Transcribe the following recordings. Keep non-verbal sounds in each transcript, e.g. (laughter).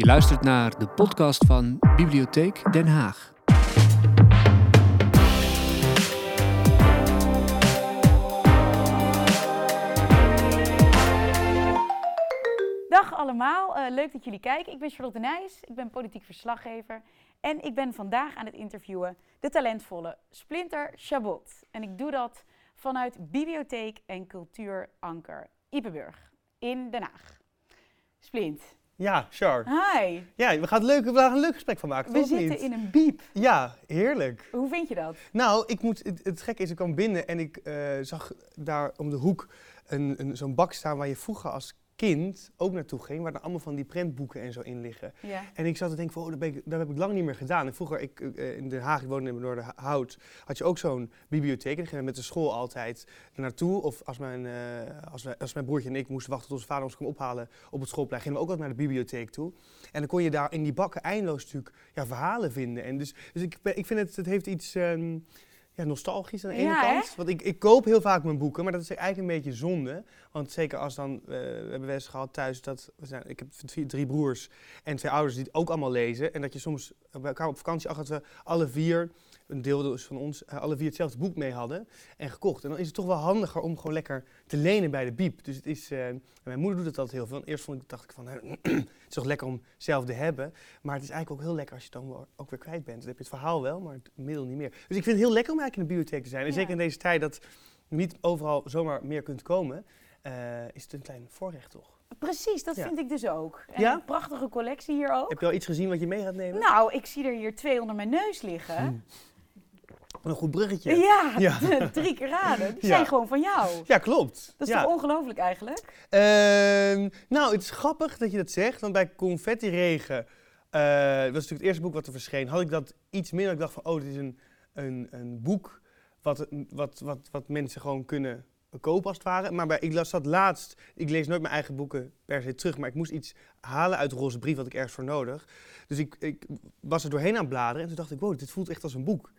Je luistert naar de podcast van Bibliotheek Den Haag. Dag allemaal, Eh, leuk dat jullie kijken. Ik ben Charlotte Nijs, ik ben politiek verslaggever. En ik ben vandaag aan het interviewen de talentvolle Splinter Chabot. En ik doe dat vanuit Bibliotheek en Cultuuranker Ipenburg in Den Haag. Splint, Ja, Char. hi. Ja, we gaan, het leuk, we gaan een leuk gesprek van maken, We toch zitten niet? in een biep. Ja, heerlijk. Hoe vind je dat? Nou, ik moet, het, het gekke is, ik kwam binnen en ik eh, zag daar om de hoek een, een, zo'n bak staan waar je vroeger als kind ook naartoe ging, waar er allemaal van die prentboeken en zo in liggen. Ja. En ik zat te denken van, oh, dat, ben ik, dat heb ik lang niet meer gedaan. En vroeger, ik, eh, in Den Haag, ik woonde in Noorderhout, had je ook zo'n bibliotheek. En ik ging met de school altijd naartoe. Of als mijn, eh, als, wij, als mijn broertje en ik moesten wachten tot onze vader ons kwam ophalen op het schoolplein, gingen we ook altijd naar de bibliotheek toe. En dan kon je daar in die bakken eindeloos natuurlijk ja, verhalen vinden. En dus dus ik, ik vind het, het heeft iets ehm, ja, nostalgisch aan de ene Ja, kant. hè? Want ik, ik koop heel vaak mijn boeken, maar dat is eigenlijk een beetje zonde. Want zeker als dan, eh, we hebben wel eens gehad thuis dat, we zijn, ik heb vier, drie broers en twee ouders die het ook allemaal lezen. En dat je soms bij elkaar op vakantie achter we alle vier, een deel dus van ons, eh, alle vier hetzelfde boek mee hadden en gekocht. En dan is het toch wel handiger om gewoon lekker te lenen bij de biep. Dus het is, eh, mijn moeder doet het altijd heel veel. En eerst vond ik, dacht ik van, hè, (clears throat) het is toch lekker om zelf te hebben. Maar het is eigenlijk ook heel lekker als je het dan ook weer kwijt bent. Dan heb je het verhaal wel, maar het middel niet meer. Dus ik vind het heel lekker om eigenlijk in de bibliotheek te zijn. En Ja. zeker in deze tijd dat je niet overal zomaar meer kunt komen, eh, is het een klein voorrecht toch? Precies, dat Ja. vind ik dus ook. En Ja? een prachtige collectie hier ook. Heb je al iets gezien wat je mee gaat nemen? Nou, ik zie er hier twee onder mijn neus liggen. Hmm. Wat een goed bruggetje. Ja, Ja. (laughs) drie keer raden. Die Ja. zijn gewoon van jou. Ja, klopt. Dat is ja. toch ongelooflijk eigenlijk? Ehm, nou, het is grappig dat je dat zegt, want bij Confetti Regen, eh, dat was natuurlijk het eerste boek wat er verscheen, had ik dat iets minder. Ik dacht van, oh, dit is een, een, een boek wat, wat, wat, wat mensen gewoon kunnen kopen als het ware. Maar bij, ik las dat laatst, ik lees nooit mijn eigen boeken per se terug, maar ik moest iets halen uit de roze brief wat ik ergens voor nodig. Dus ik, ik was er doorheen aan het bladeren en toen dacht ik, wow, dit voelt echt als een boek.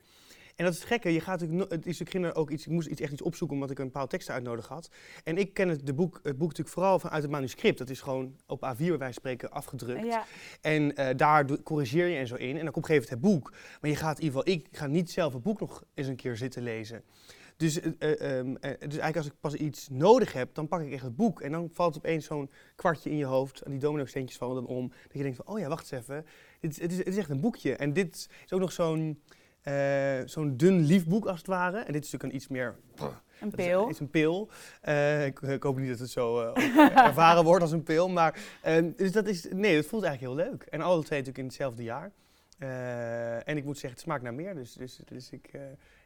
En dat is het gekke, je gaat natuurlijk, no- het is, ik, ging er ook iets, ik moest iets, echt iets opzoeken omdat ik een bepaald tekst uitnodig had. En ik ken het, de boek, het boek natuurlijk vooral vanuit het manuscript. Dat is gewoon op A4 bij wijze van spreken afgedrukt. Ja. En eh, daar corrigeer je en zo in. En dan op een gegeven moment het boek. Maar je gaat in ieder geval, ik ga niet zelf het boek nog eens een keer zitten lezen. Dus, eh, eh, ehm, eh, dus eigenlijk als ik pas iets nodig heb, dan pak ik echt het boek. En dan valt opeens zo'n kwartje in je hoofd. En die domino-steentjes vallen dan om. Dat je denkt van, oh ja, wacht eens even. Dit, het, is, het is echt een boekje. En dit is ook nog zo'n zo'n dun lief boek als het ware. En dit is natuurlijk een iets meer... Een is- pil. is een pil. Eh, ik, ik hoop niet dat het zo eh, eh, (laughs) ervaren wordt als een pil. Maar eh, dus dat is, nee, dat voelt eigenlijk heel leuk. En alle twee natuurlijk in hetzelfde jaar. Eh, en ik moet zeggen, het smaakt naar meer. Dus, dus, dus ik, eh,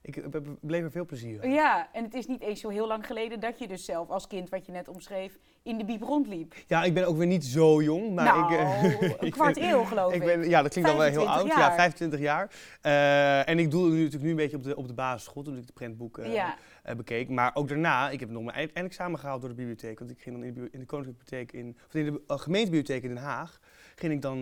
ik bleef er veel plezier aan. Ja, en het is niet eens zo heel lang geleden dat je dus zelf als kind, wat je net omschreef, in de biep rondliep. Ja, ik ben ook weer niet zo jong. Maar nou, ik, eh, een (laughs) kwart eeuw geloof ik. Ik ben, ja, dat klinkt al wel heel 25 oud. jaar. Ja, 25 jaar. Eh, en ik doe nu natuurlijk nu een beetje op de, op de basisschool, toen ik de prentboeken ja, eh, bekeek. Maar ook daarna, ik heb nog mijn eind- eindexamen gehaald door de bibliotheek. Want ik ging dan in de, in de Koninklijke Bibliotheek in, of in de gemeentebibliotheek in Den Haag, ging ik dan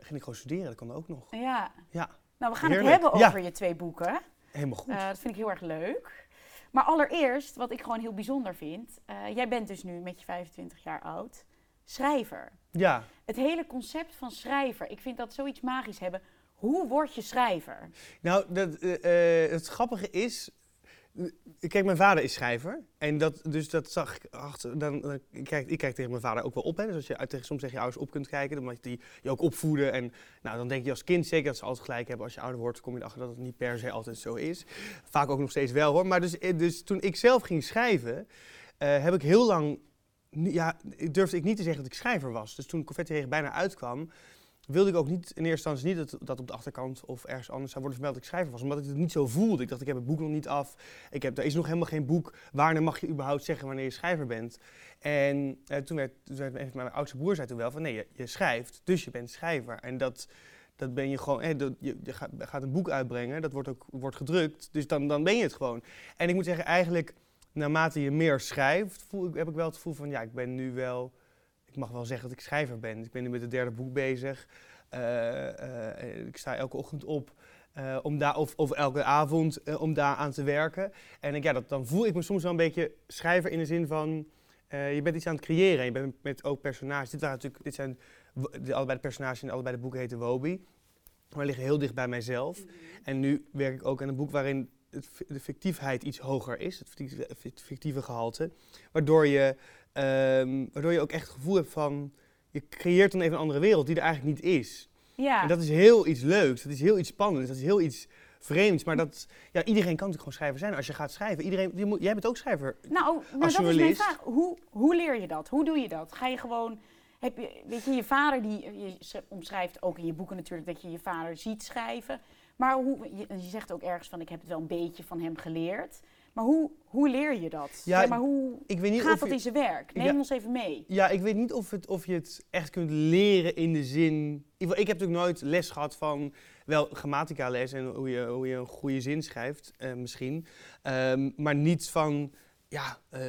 ging ik gewoon studeren. Dat kon ook nog. ja. Ja, Nou, we gaan Heerlijk. het hebben Ja. over je twee boeken. Helemaal goed. Eh, dat vind ik heel erg leuk. Maar allereerst, wat ik gewoon heel bijzonder vind. eh, jij bent dus nu met je 25 jaar oud schrijver. ja, Het hele concept van schrijver, ik vind dat zoiets magisch hebben. Hoe word je schrijver? nou, dat, eh, het grappige is. Eh, Kijk, mijn vader is schrijver. En dat, dus dat zag ik achter. Dan, ik, kijk, ik kijk tegen mijn vader ook wel op. Hè. Dus als je tegen, soms tegen je ouders op kunt kijken, je die je ook opvoeden. En nou, dan denk je als kind zeker dat ze altijd gelijk hebben. Als je ouder wordt, kom je erachter dat het niet per se altijd zo is. Vaak ook nog steeds wel hoor. Maar dus, eh, dus toen ik zelf ging schrijven, eh, heb ik heel lang. Ja, durfde ik niet te zeggen dat ik schrijver was. Dus toen Confetti bijna uitkwam, wilde ik ook niet in eerste instantie niet dat, dat op de achterkant of ergens anders zou worden vermeld dat ik schrijver was. Omdat ik het niet zo voelde. Ik dacht, ik heb het boek nog niet af. Ik heb, er is nog helemaal geen boek. Wanneer mag je überhaupt zeggen wanneer je schrijver bent? En eh, toen werd, toen werd mijn oudste broer zei toen wel van nee, je, schrijft, dus je bent schrijver. En dat, dat ben je gewoon, hè, dat, je, gaat, gaat een boek uitbrengen, dat wordt ook wordt gedrukt, dus dan, dan ben je het gewoon. En ik moet zeggen, eigenlijk naarmate je meer schrijft, voel, heb ik wel het gevoel van ja, ik ben nu wel, ik mag wel zeggen dat ik schrijver ben. Ik ben nu met het derde boek bezig. Eh, eh, ik sta elke ochtend op. eh, om daar, of, of elke avond om daar aan te werken. En ik, ja, dat, dan voel ik me soms wel een beetje schrijver in de zin van. je bent iets aan het creëren. Je bent met ook personages. Dit, waren natuurlijk, dit zijn de, allebei de personages in allebei de boeken heten Wobi. Maar liggen heel dicht bij mijzelf. En nu werk ik ook aan een boek waarin het, de fictiefheid iets hoger is. Het fictieve, het fictieve gehalte. Waardoor je, ehm, waardoor je ook echt het gevoel hebt van... Je creëert dan even een andere wereld die er eigenlijk niet is. Ja. En dat is heel iets leuks. Dat is heel iets spannends. Dat is heel iets vreemds. Maar dat, ja, iedereen kan natuurlijk gewoon schrijver zijn. Als je gaat schrijven. Iedereen, je moet, jij bent ook schrijver. Nou, nou dat is mijn vraag. Hoe, hoe leer je dat? Hoe doe je dat? Ga je gewoon... Heb je, weet je, je vader, die, je sch- omschrijft ook in je boeken natuurlijk dat je je vader ziet schrijven. Maar hoe, je, je zegt ook ergens van, ik heb het wel een beetje van hem geleerd. Maar hoe, hoe leer je dat? Ja, maar hoe Ik weet niet gaat of dat je- in zijn werk? Neem Ja. ons even mee. Ja, ik weet niet of, het, of je het echt kunt leren in de zin. geval, Ik heb natuurlijk nooit les gehad van. Wel grammatica les en hoe je, hoe je een goede zin schrijft, eh, misschien. Ehm, maar niet van. Ja, eh,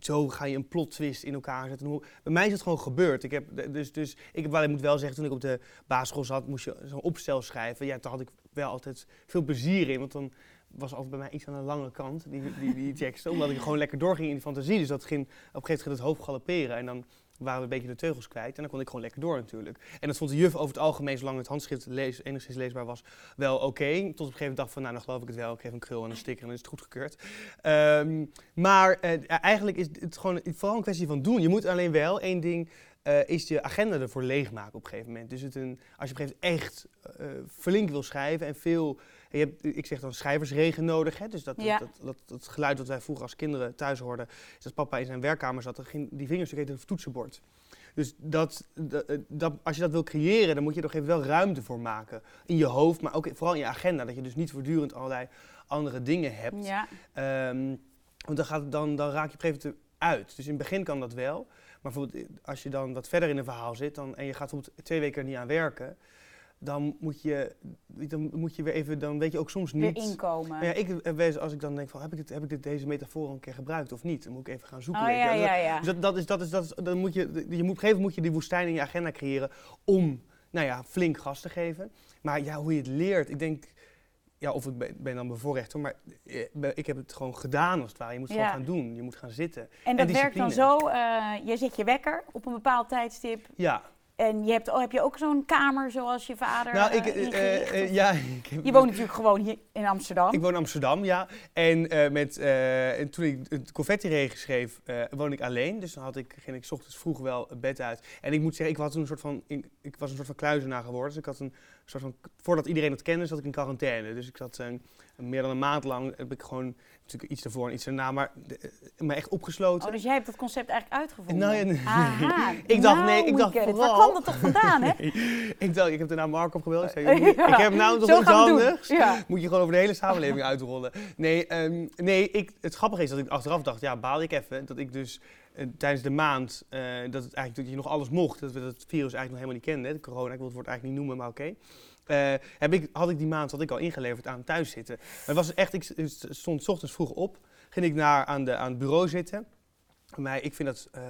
zo ga je een plot twist in elkaar zetten. Hoe- Bij mij is het gewoon gebeurd. Ik heb, dus, dus ik, heb ik moet wel zeggen, toen ik op de basisschool zat, moest je zo'n opstel schrijven. Ja, daar had ik wel altijd veel plezier in. Want dan was altijd bij mij iets aan de lange kant, die, die, die teksten. Omdat ik gewoon lekker doorging in die fantasie. Dus dat ging op een gegeven moment ging het hoofd galopperen. En dan waren we een beetje de teugels kwijt. En dan kon ik gewoon lekker door natuurlijk. En dat vond de juf over het algemeen, zolang het handschrift lees, enigszins leesbaar was, wel oké. Tot op een gegeven moment dacht van, nou dan geloof ik het wel. Ik geef een krul en een sticker en dan is het goedgekeurd. Ehm, maar eh, eigenlijk is het gewoon vooral een kwestie van doen. Je moet alleen wel één ding... eh, is je agenda ervoor leegmaken op een gegeven moment. Dus het een, als je op een gegeven moment echt eh, flink wil schrijven en veel... en Je hebt, ik zeg dan schrijversregen nodig. Hè? Dus dat, Ja. dat, dat, dat, geluid dat wij vroeger als kinderen thuis hoorden... is dat papa in zijn werkkamer zat, dan ging die vingers heette het toetsenbord. Dus dat, dat, eh, dat, als je dat wil creëren, dan moet je er nog even wel ruimte voor maken. In je hoofd, maar ook vooral in je agenda. Dat je dus niet voortdurend allerlei andere dingen hebt. Ja. Ehm, want dan, gaat, dan, dan raak je op een gegeven moment uit. Dus in het begin kan dat wel. Maar bijvoorbeeld eh, als je dan wat verder in een verhaal zit dan, en je gaat bijvoorbeeld twee weken er niet aan werken, dan moet je, dan moet je weer even, dan weet je ook soms Weer niet. inkomen. Maar ja, ik eens als ik dan denk van, heb ik, dit, heb ik dit, deze metafoor al een keer gebruikt of niet? Dan moet ik even gaan zoeken. oh ja, ja, ja. Dus dat, dat is, dat is, dat is, dan moet je, je moet, op een gegeven moment moet je die woestijn in je agenda creëren om, nou ja, flink gas te geven. Maar ja, hoe je het leert, ik denk, ja, of ik ben, ben dan bevoorrecht hoor, maar eh, ik heb het gewoon gedaan als het ware. Je moet het Ja. gewoon gaan doen, je moet gaan zitten. En dat en werkt dan zo, eh, je zet je wekker op een bepaald tijdstip. Ja, En je hebt, oh, heb je ook zo'n kamer zoals je vader nou, ik, eh, eh, eh, ja, (laughs) ik heb- Je woont natuurlijk gewoon hier in Amsterdam. Ik woon in Amsterdam, ja. En, met, en toen ik het confetti-regen schreef, woon ik alleen. Dus dan had ik, ging ik 's ochtends vroeg wel bed uit. En ik moet zeggen, ik was een soort van, ik, ik was een soort van kluizenaar geworden. Dus ik had een soort van, voordat iedereen het kende, zat ik in quarantaine. Dus ik zat meer dan een maand lang, heb ik gewoon, natuurlijk iets daarvoor en iets daarna, maar eh, me echt opgesloten. Oh, dus jij hebt dat concept eigenlijk uitgevonden? Nou ja, nee. Aha. (laughs) Ik dacht, Nou, nee, ik we dacht vooral- Waar kwam dat toch vandaan, hè? (laughs) ik dacht, ik heb daarna Mark opgebeld. Ik zei, (laughs) Ja. ik heb nou nog Zo iets. Ja. Moet je gewoon over de hele samenleving uitrollen. Nee, ehm, nee ik, het grappige is dat ik achteraf dacht, ja, baal ik even. Dat ik dus eh, tijdens de maand, eh, dat, het eigenlijk, dat je nog alles mocht. Dat we het virus eigenlijk nog helemaal niet kenden. De corona, ik wil het woord eigenlijk niet noemen, maar oké. Eh, heb ik, had ik die maand had ik al ingeleverd aan thuis zitten. Maar het was echt, ik stond 's ochtends vroeg op. Ging ik naar, aan, de, aan het bureau zitten. Mij, ik vind dat eh,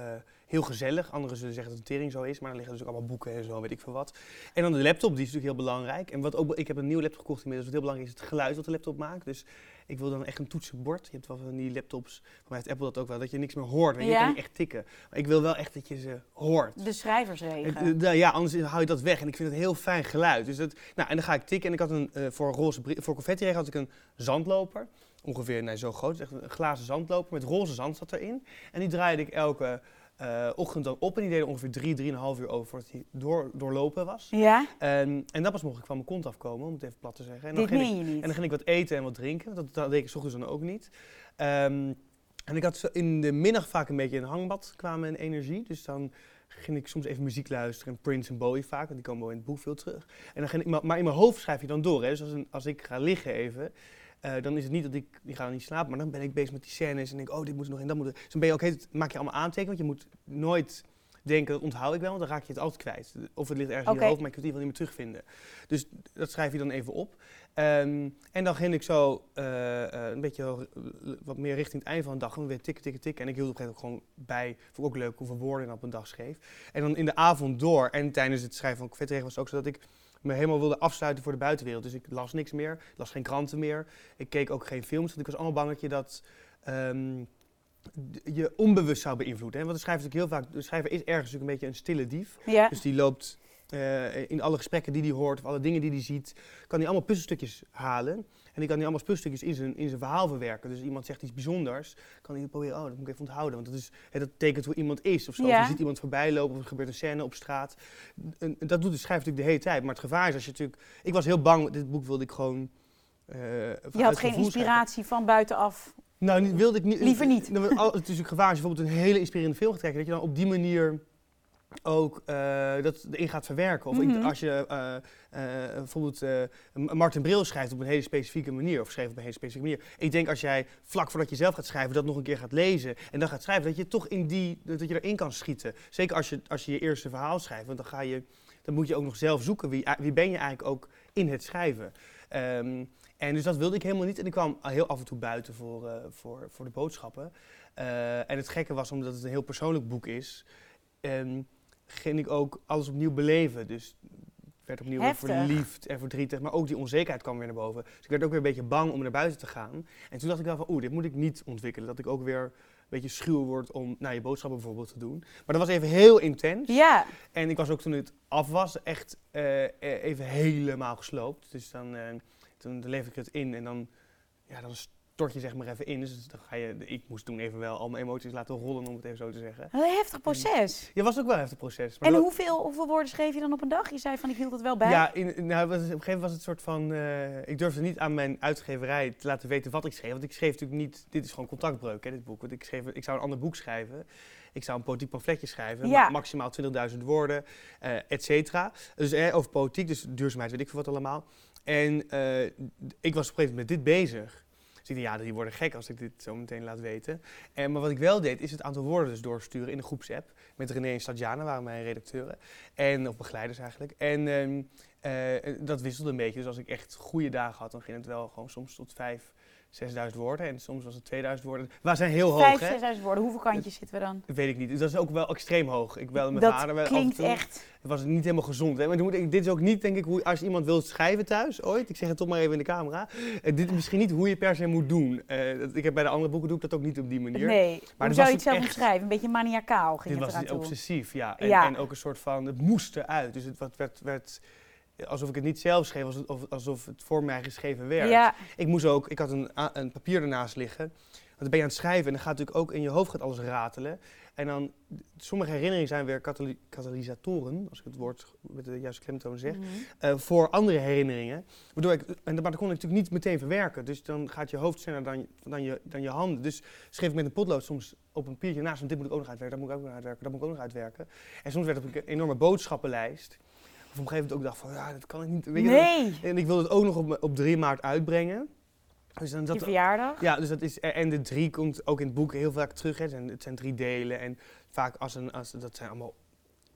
heel gezellig. Anderen zullen zeggen dat een tering zo is. Maar dan liggen dus ook allemaal boeken en zo, weet ik veel wat. En dan de laptop, die is natuurlijk heel belangrijk. En wat ook, ik heb een nieuwe laptop gekocht inmiddels. Wat heel belangrijk is, het geluid wat de laptop maakt. Dus ik wil dan echt een toetsenbord. Je hebt wel van die laptops, voor mij heeft Apple dat ook wel, dat je niks meer hoort. Want je Ja. kan niet echt tikken. Maar ik wil wel echt dat je ze hoort. De schrijversregen. Het, eh, ja, anders hou je dat weg. En ik vind het een heel fijn geluid. Dus dat, nou, en dan ga ik tikken. En ik had een, eh, voor, roze, voor confetti had ik een zandloper. Ongeveer nee, zo groot. Echt een glazen zandloper met roze zand zat erin. En die draaide ik elke eh, ochtend dan op. En die deden ongeveer drie, drieënhalf uur over voordat hij door, doorlopen was. Ja? En, en dat was mogelijk van mijn kont afkomen, om het even plat te zeggen. En dan Dit ging ik- je niet. en dan ging ik wat eten en wat drinken. Dat, dat deed ik 's ochtends dan ook niet. Ehm, en ik had in de middag vaak een beetje een hangbad qua mijn energie. Dus dan ging ik soms even muziek luisteren. En Prince en Bowie vaak, want die komen wel in het boek veel terug. En dan ging ik, maar- maar in mijn hoofd schrijf je dan door. Hè. Dus als, een, als ik ga liggen even, eh, dan is het niet dat ik, die ga niet slapen. Maar dan ben ik bezig met die scènes en denk oh, dit moet er nog in, dat moet er. Dus dan ben je ook, heet, maak je allemaal aantekeningen. Want je moet nooit denken, dat onthoud ik wel, want dan raak je het altijd kwijt. Of het ligt ergens in je hoofd, maar je kunt het in ieder geval niet meer terugvinden. Dus dat schrijf je dan even op. Ehm, en dan ging ik zo eh, eh, een beetje wat meer richting het einde van de dag. En dan weer tikken, tikken, tikken. En ik hield op een gegeven moment gewoon bij. Vond ik ook leuk hoeveel woorden ik op een dag schreef. En dan in de avond door. En tijdens het schrijven van Confetti was het ook zo dat ik me helemaal wilde afsluiten voor de buitenwereld. Dus ik las niks meer, las geen kranten meer. Ik keek ook geen films, want ik was allemaal bang dat je dat... d- je onbewust zou beïnvloeden. Hè? Want de schrijver, is natuurlijk heel vaak, de schrijver is ergens natuurlijk een beetje een stille dief. Ja. Dus die loopt eh, in alle gesprekken die hij hoort, of alle dingen die hij ziet, kan hij allemaal puzzelstukjes halen. En die kan hij allemaal puzzelstukjes in zijn, in zijn verhaal verwerken. Dus iemand zegt iets bijzonders, kan hij proberen, oh, dat moet ik even onthouden. Want dat, is, hè, dat tekent hoe iemand is. Of zo. Of je ziet iemand voorbij lopen, of er gebeurt een scène op straat. En dat doet de schrijver natuurlijk de hele tijd. Maar het gevaar is als je natuurlijk... Ik was heel bang, dit boek wilde ik gewoon... eh, Je had geen schrijven. inspiratie van buitenaf. Nou, wilde ik niet. Liever niet. Nou, Het is natuurlijk gevaar als je bijvoorbeeld een hele inspirerende film gaat kijken, dat je dan op die manier ook eh, dat erin gaat verwerken. Of Mhm. als je eh, eh, bijvoorbeeld Martin Bril schrijft op een hele specifieke manier, of schreef op een hele specifieke manier. Ik denk als jij vlak voordat je zelf gaat schrijven, dat nog een keer gaat lezen en dan gaat schrijven, dat je toch in die, dat je erin kan schieten. Zeker als je, als je je eerste verhaal schrijft, want dan ga je, dan moet je ook nog zelf zoeken wie, wie ben je eigenlijk ook in het schrijven. Ehm, en dus dat wilde ik helemaal niet. En ik kwam heel af en toe buiten voor, voor, voor de boodschappen. En het gekke was, omdat het een heel persoonlijk boek is, ehm, ging ik ook alles opnieuw beleven. Dus ik werd opnieuw weer verliefd en verdrietig. Maar ook die onzekerheid kwam weer naar boven. Dus ik werd ook weer een beetje bang om naar buiten te gaan. En toen dacht ik wel van, oeh, dit moet ik niet ontwikkelen. Dat ik ook weer een beetje schuw word om naar je boodschappen bijvoorbeeld te doen. Maar dat was even heel intens. Ja. En ik was ook toen het af was echt eh, eh, even helemaal gesloopt. Dus dan, eh, toen leef ik het in en dan, ja, dan stort je zeg maar even in. Dus dan ga je, ik moest toen even wel al mijn emoties laten rollen om het even zo te zeggen. Een heftig proces. Ja, was ook wel een heftig proces. maar En hoeveel, hoeveel woorden schreef je dan op een dag? Je zei van ik hield het wel bij. Ja, in, nou, was- op een gegeven moment was het soort van. eh, ik durfde niet aan mijn uitgeverij te laten weten wat ik schreef. Want ik schreef natuurlijk niet. Dit is gewoon contactbreuk, hè, dit boek. Want ik, schreef, ik zou een ander boek schrijven. Ik zou een politiek pamfletje schrijven. Ja. ma- maximaal 20.000 woorden, eh et cetera. Dus eh, over politiek, dus duurzaamheid, weet ik veel wat allemaal. En eh, ik was op een gegeven moment met dit bezig. Ik ja, die worden gek als ik dit zo meteen laat weten. En, maar wat ik wel deed, is het aantal woorden dus doorsturen in de groepsapp. Met René en Stadjana waren mijn redacteuren. En, of begeleiders eigenlijk. En ehm, eh, dat wisselde een beetje. Dus als ik echt goede dagen had, dan ging het wel gewoon soms tot 5, 6.000 woorden. En soms was het 2000 woorden. We zijn heel hoog, Vijf, hè? zesduizend woorden. Hoeveel kantjes zitten we dan? Dat weet ik niet. Dus dat is ook wel extreem hoog. Ik belde mijn dat vader wel en klinkt echt... Het was niet helemaal gezond. Hè? Maar dan moet ik, dit is ook niet, denk ik, hoe, als iemand wil schrijven thuis ooit. Ik zeg het toch maar even in de camera. eh, dit is misschien niet hoe je per se moet doen. Eh, dat- ik heb bij de andere boeken doe ik dat ook niet op die manier. Nee. Hoe dat zou je het zelf echt- omschrijven? Een beetje maniacaal ging Dit het was eraan toe. obsessief, ja. En, Ja. en ook een soort van, het moest eruit. Dus het wat werd, werd, alsof ik het niet zelf schreef, alsof, of- alsof het voor mij geschreven werd. Ja, Ik moest ook, ik had een, een papier ernaast liggen. Want dan ben je aan het schrijven en dan gaat natuurlijk ook in je hoofd gaat alles ratelen. En dan, sommige herinneringen zijn weer katalysatoren, katalysatoren, als ik het woord met de juiste klemtoon zeg, Mhm. eh, voor andere herinneringen. Waardoor ik, en dat, maar dat kon ik natuurlijk niet meteen verwerken. Dus dan gaat je hoofd sneller dan, dan, je, dan je handen. Dus schreef ik met een potlood soms op een papiertje naast, want dit moet ik ook nog uitwerken, dat moet ik ook nog uitwerken, dat moet ik ook nog uitwerken. En soms werd het een enorme boodschappenlijst. Op een gegeven moment ook dacht van, ja, dat kan ik niet. Weet je, Nee, en ik wilde het ook nog op, op 3 maart uitbrengen. Dus dan verjaardag. ja, dus dat is, en de drie komt ook in het boek heel vaak terug. Hè. Het, zijn, het zijn drie delen en vaak als een, als, dat zijn allemaal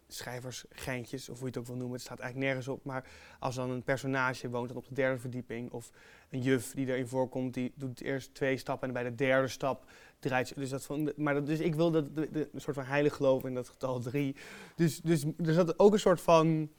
schrijversgeintjes, of hoe je het ook wil noemen. Het staat eigenlijk nergens op, maar als dan een personage woont dan op de derde verdieping, of een juf die erin voorkomt, die doet eerst twee stappen en bij de derde stap draait ze. Dus, dat van, maar dat, dus ik wil dat, de, de- een soort van heilig geloof in dat getal drie. Dus, dus er zat ook een soort van,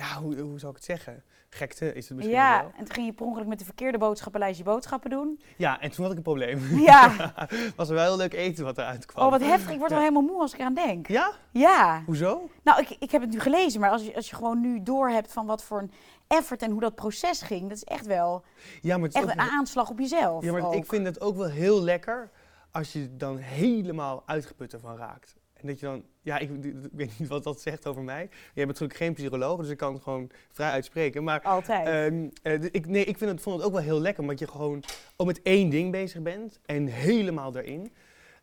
ja, hoe, hoe zou ik het zeggen? Gekte is het misschien Ja, wel. en toen ging je per ongeluk met de verkeerde boodschappenlijst je boodschappen doen. Ja, en toen had ik een probleem. (laughs) Ja. (laughs) was er wel heel leuk eten wat eruit kwam. Oh, wat heftig. Ik word wel helemaal moe als ik eraan denk. Ja? Ja. Hoezo? Nou, ik, ik heb het nu gelezen, maar als je, als je gewoon nu doorhebt van wat voor een effort en hoe dat proces ging, dat is echt wel Ja, maar, het is echt ook een aanslag op jezelf. ja, maar ook. ik vind het ook wel heel lekker als je dan helemaal uitgeput ervan raakt. En dat je dan, ja, ik, ik weet niet wat dat zegt over mij. Jij bent natuurlijk geen psycholoog, dus ik kan het gewoon vrij uitspreken. Maar Altijd. ehm, eh, ik, nee, ik vind het, vond het ook wel heel lekker, omdat je gewoon ook met één ding bezig bent en helemaal daarin.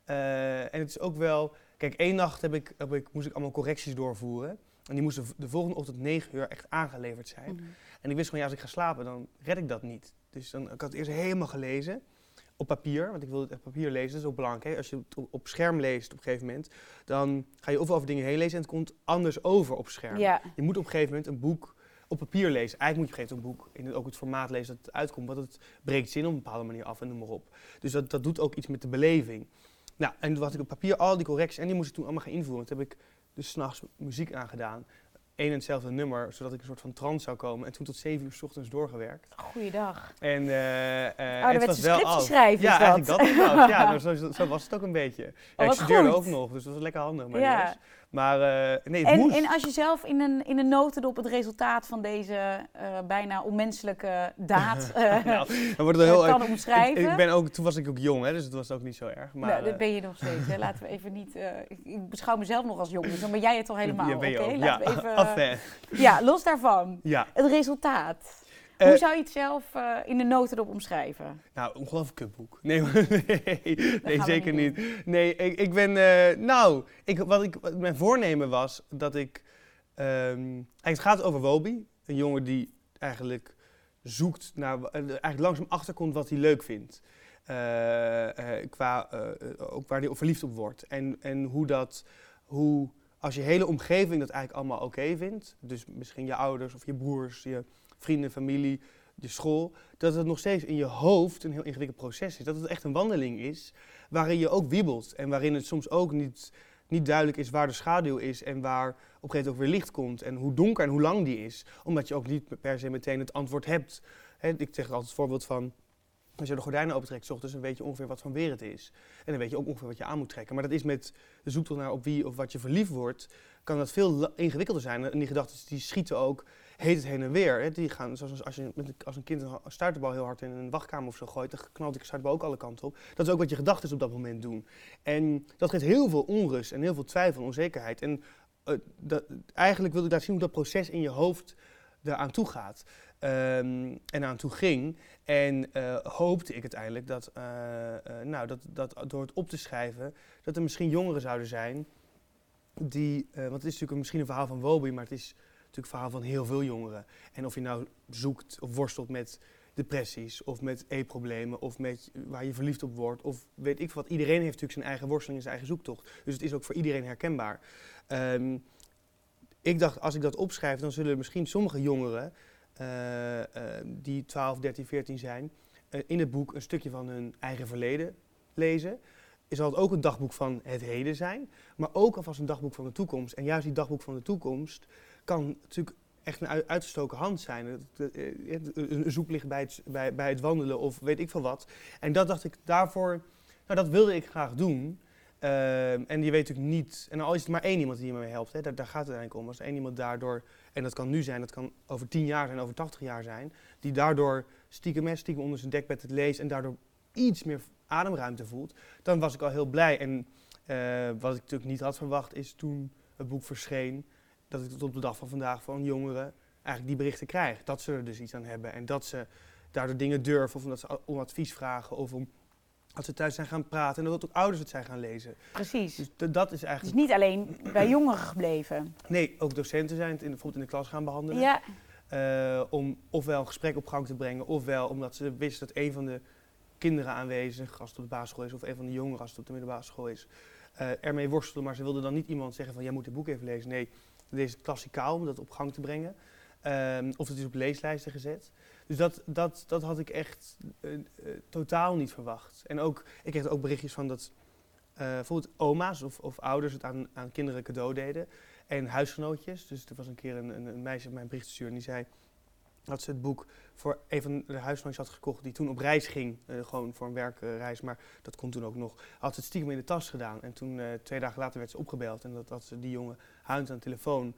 Eh, en het is ook wel, kijk, één nacht heb ik, heb ik, moest ik allemaal correcties doorvoeren. En die moesten de volgende ochtend 9 uur echt aangeleverd zijn. Mhm. En ik wist gewoon, ja, als ik ga slapen, dan red ik dat niet. Dus dan, ik had het eerst helemaal gelezen. Op papier, want ik wilde het echt papier lezen. Dat is ook belangrijk. Hè? Als je het op- op scherm leest op een gegeven moment, dan ga je overal over dingen heen lezen en het komt anders over op scherm. Ja. Je moet op een gegeven moment een boek op papier lezen. Eigenlijk moet je op een gegeven moment een boek in het, ook het formaat lezen dat het uitkomt, want het breekt zin op een bepaalde manier af en noem maar op. Dus dat, dat doet ook iets met de beleving. Nou, en toen had ik op papier al die correcties en die moest ik toen allemaal gaan invoeren. Toen heb ik dus s'nachts muziek aangedaan. Één en hetzelfde nummer, zodat ik een soort van trance zou komen. En toen tot zeven uur 's ochtends doorgewerkt. Goeiedag. En eh eh, Oh, het was wel af. schrijven Ja, dat. eigenlijk dat. Ja, (laughs) zo, zo, was het ook een beetje. Ja, ik studeerde goed. ook nog, dus dat was lekker handig. Maar, Ja. ja. Maar eh, nee, het En, moest. en als je zelf in een, in een notendop het resultaat van deze eh, bijna onmenselijke daad (laughs) eh, nou, wordt heel kan erg. omschrijven. Ik, ik ben ook, toen was ik ook jong, hè, dus het was ook niet zo erg. Maar, nou, dat ben je nog steeds. Hè. Laten we even niet. ik, ik beschouw mezelf nog als jong, dus dan ben jij het al helemaal. ja, ben je Oké, ook. laten ja, we even. (laughs) ja, los daarvan. Ja, Het resultaat. Eh, Hoe zou je het zelf eh, in de notendop omschrijven? nou, ongelooflijk kutboek. (laughs) Nee, nee, nee zeker niet niet. Nee, ik, ik ben, eh, nou, ik, wat ik, wat mijn voornemen was dat ik, eigenlijk het gaat over Wobi, een jongen die eigenlijk zoekt naar, eh, eigenlijk langzaam achterkomt wat hij leuk vindt. Eh, eh, qua, eh, eh, ook waar hij verliefd op wordt. En, en hoe dat, hoe, als je hele omgeving dat eigenlijk allemaal oké vindt, dus misschien je ouders of je broers, je vrienden, familie, je school, dat het nog steeds in je hoofd een heel ingewikkeld proces is. Dat het echt een wandeling is waarin je ook wiebelt en waarin het soms ook niet, niet duidelijk is waar de schaduw is en waar op een gegeven moment ook weer licht komt en hoe donker en hoe lang die is. Omdat je ook niet per se meteen het antwoord hebt. Ik zeg altijd het voorbeeld van, als je de gordijnen opentrekt, ochtends, dan weet je ongeveer wat voor weer het is. En dan weet je ook ongeveer wat je aan moet trekken. Maar dat is met de zoektocht naar op wie of wat je verliefd wordt, kan dat veel ingewikkelder zijn. En die gedachten die schieten ook heet het heen en weer. Hè. Die gaan, zoals als je met als een kind een stuiterbal heel hard in een wachtkamer of zo gooit, dan knalt die stuiterbal ook alle kanten op. Dat is ook wat je gedachten op dat moment doen. En dat geeft heel veel onrust en heel veel twijfel en onzekerheid. En eh, dat, eigenlijk wilde ik laten zien hoe dat proces in je hoofd eraan toe gaat. Ehm, en aan toe ging. En eh, hoopte ik uiteindelijk dat, eh, nou, dat, dat door het op te schrijven, dat er misschien jongeren zouden zijn die, want het is natuurlijk misschien een verhaal van Wobi, maar het is een verhaal van heel veel jongeren. En of je nou zoekt of worstelt met depressies of met e-problemen of met waar je verliefd op wordt of weet ik wat. Iedereen heeft natuurlijk zijn eigen worsteling en zijn eigen zoektocht. Dus het is ook voor iedereen herkenbaar. Ehm, ik dacht, als ik dat opschrijf, dan zullen misschien sommige jongeren eh, eh, die 12, 13, 14 zijn, eh, in het boek een stukje van hun eigen verleden lezen. Zal het ook een dagboek van het heden zijn, maar ook alvast een dagboek van de toekomst. En juist die dagboek van de toekomst kan natuurlijk echt een uit- uitgestoken hand zijn. Een zoeklicht bij het, bij, bij het wandelen of weet ik veel wat. En dat dacht ik daarvoor, nou dat wilde ik graag doen. Ehm, en je weet natuurlijk niet, en al is het maar één iemand die je me helpt, hè, daar, gaat het eigenlijk om. Als één iemand daardoor, en dat kan nu zijn, dat kan over tien jaar zijn, over tachtig jaar zijn, die daardoor stiekem, stiekem onder zijn dekbed het leest en daardoor iets meer ademruimte voelt, dan was ik al heel blij. En eh, wat ik natuurlijk niet had verwacht is toen het boek verscheen, dat ik tot op de dag van vandaag van jongeren eigenlijk die berichten krijg. Dat ze er dus iets aan hebben en dat ze daardoor dingen durven of omdat ze om advies vragen of om als ze thuis zijn gaan praten en dat ook ouders het zijn gaan lezen. Precies. Dus dat is Het is eigenlijk... niet alleen bij jongeren gebleven. Nee, ook docenten zijn het in, bijvoorbeeld in de klas gaan behandelen. Ja, Eh, om ofwel een gesprek op gang te brengen, ofwel omdat ze wisten dat een van de kinderen aanwezig, als het op de basisschool is, of een van de jongeren als het op de middelbare school is, eh, ermee worstelen. Maar ze wilden dan niet iemand zeggen van, jij moet dit boek even lezen. Nee, deze klassikaal om dat op gang te brengen. Ehm, of het is op leeslijsten gezet. Dus dat, dat, dat had ik echt eh, eh, totaal niet verwacht. En ook, ik kreeg ook berichtjes van dat eh, bijvoorbeeld oma's of, of ouders het aan, aan kinderen cadeau deden. En huisgenootjes. Dus er was een keer een, een, een meisje op mijn bericht stuurde en die zei dat ze het boek voor een van de huisgenootjes had gekocht die toen op reis ging. gewoon voor een werkreis, maar dat kon toen ook nog. Had ze het stiekem in de tas gedaan. En toen, twee dagen later, werd ze opgebeld. En dat had ze die jongen huilend aan de telefoon.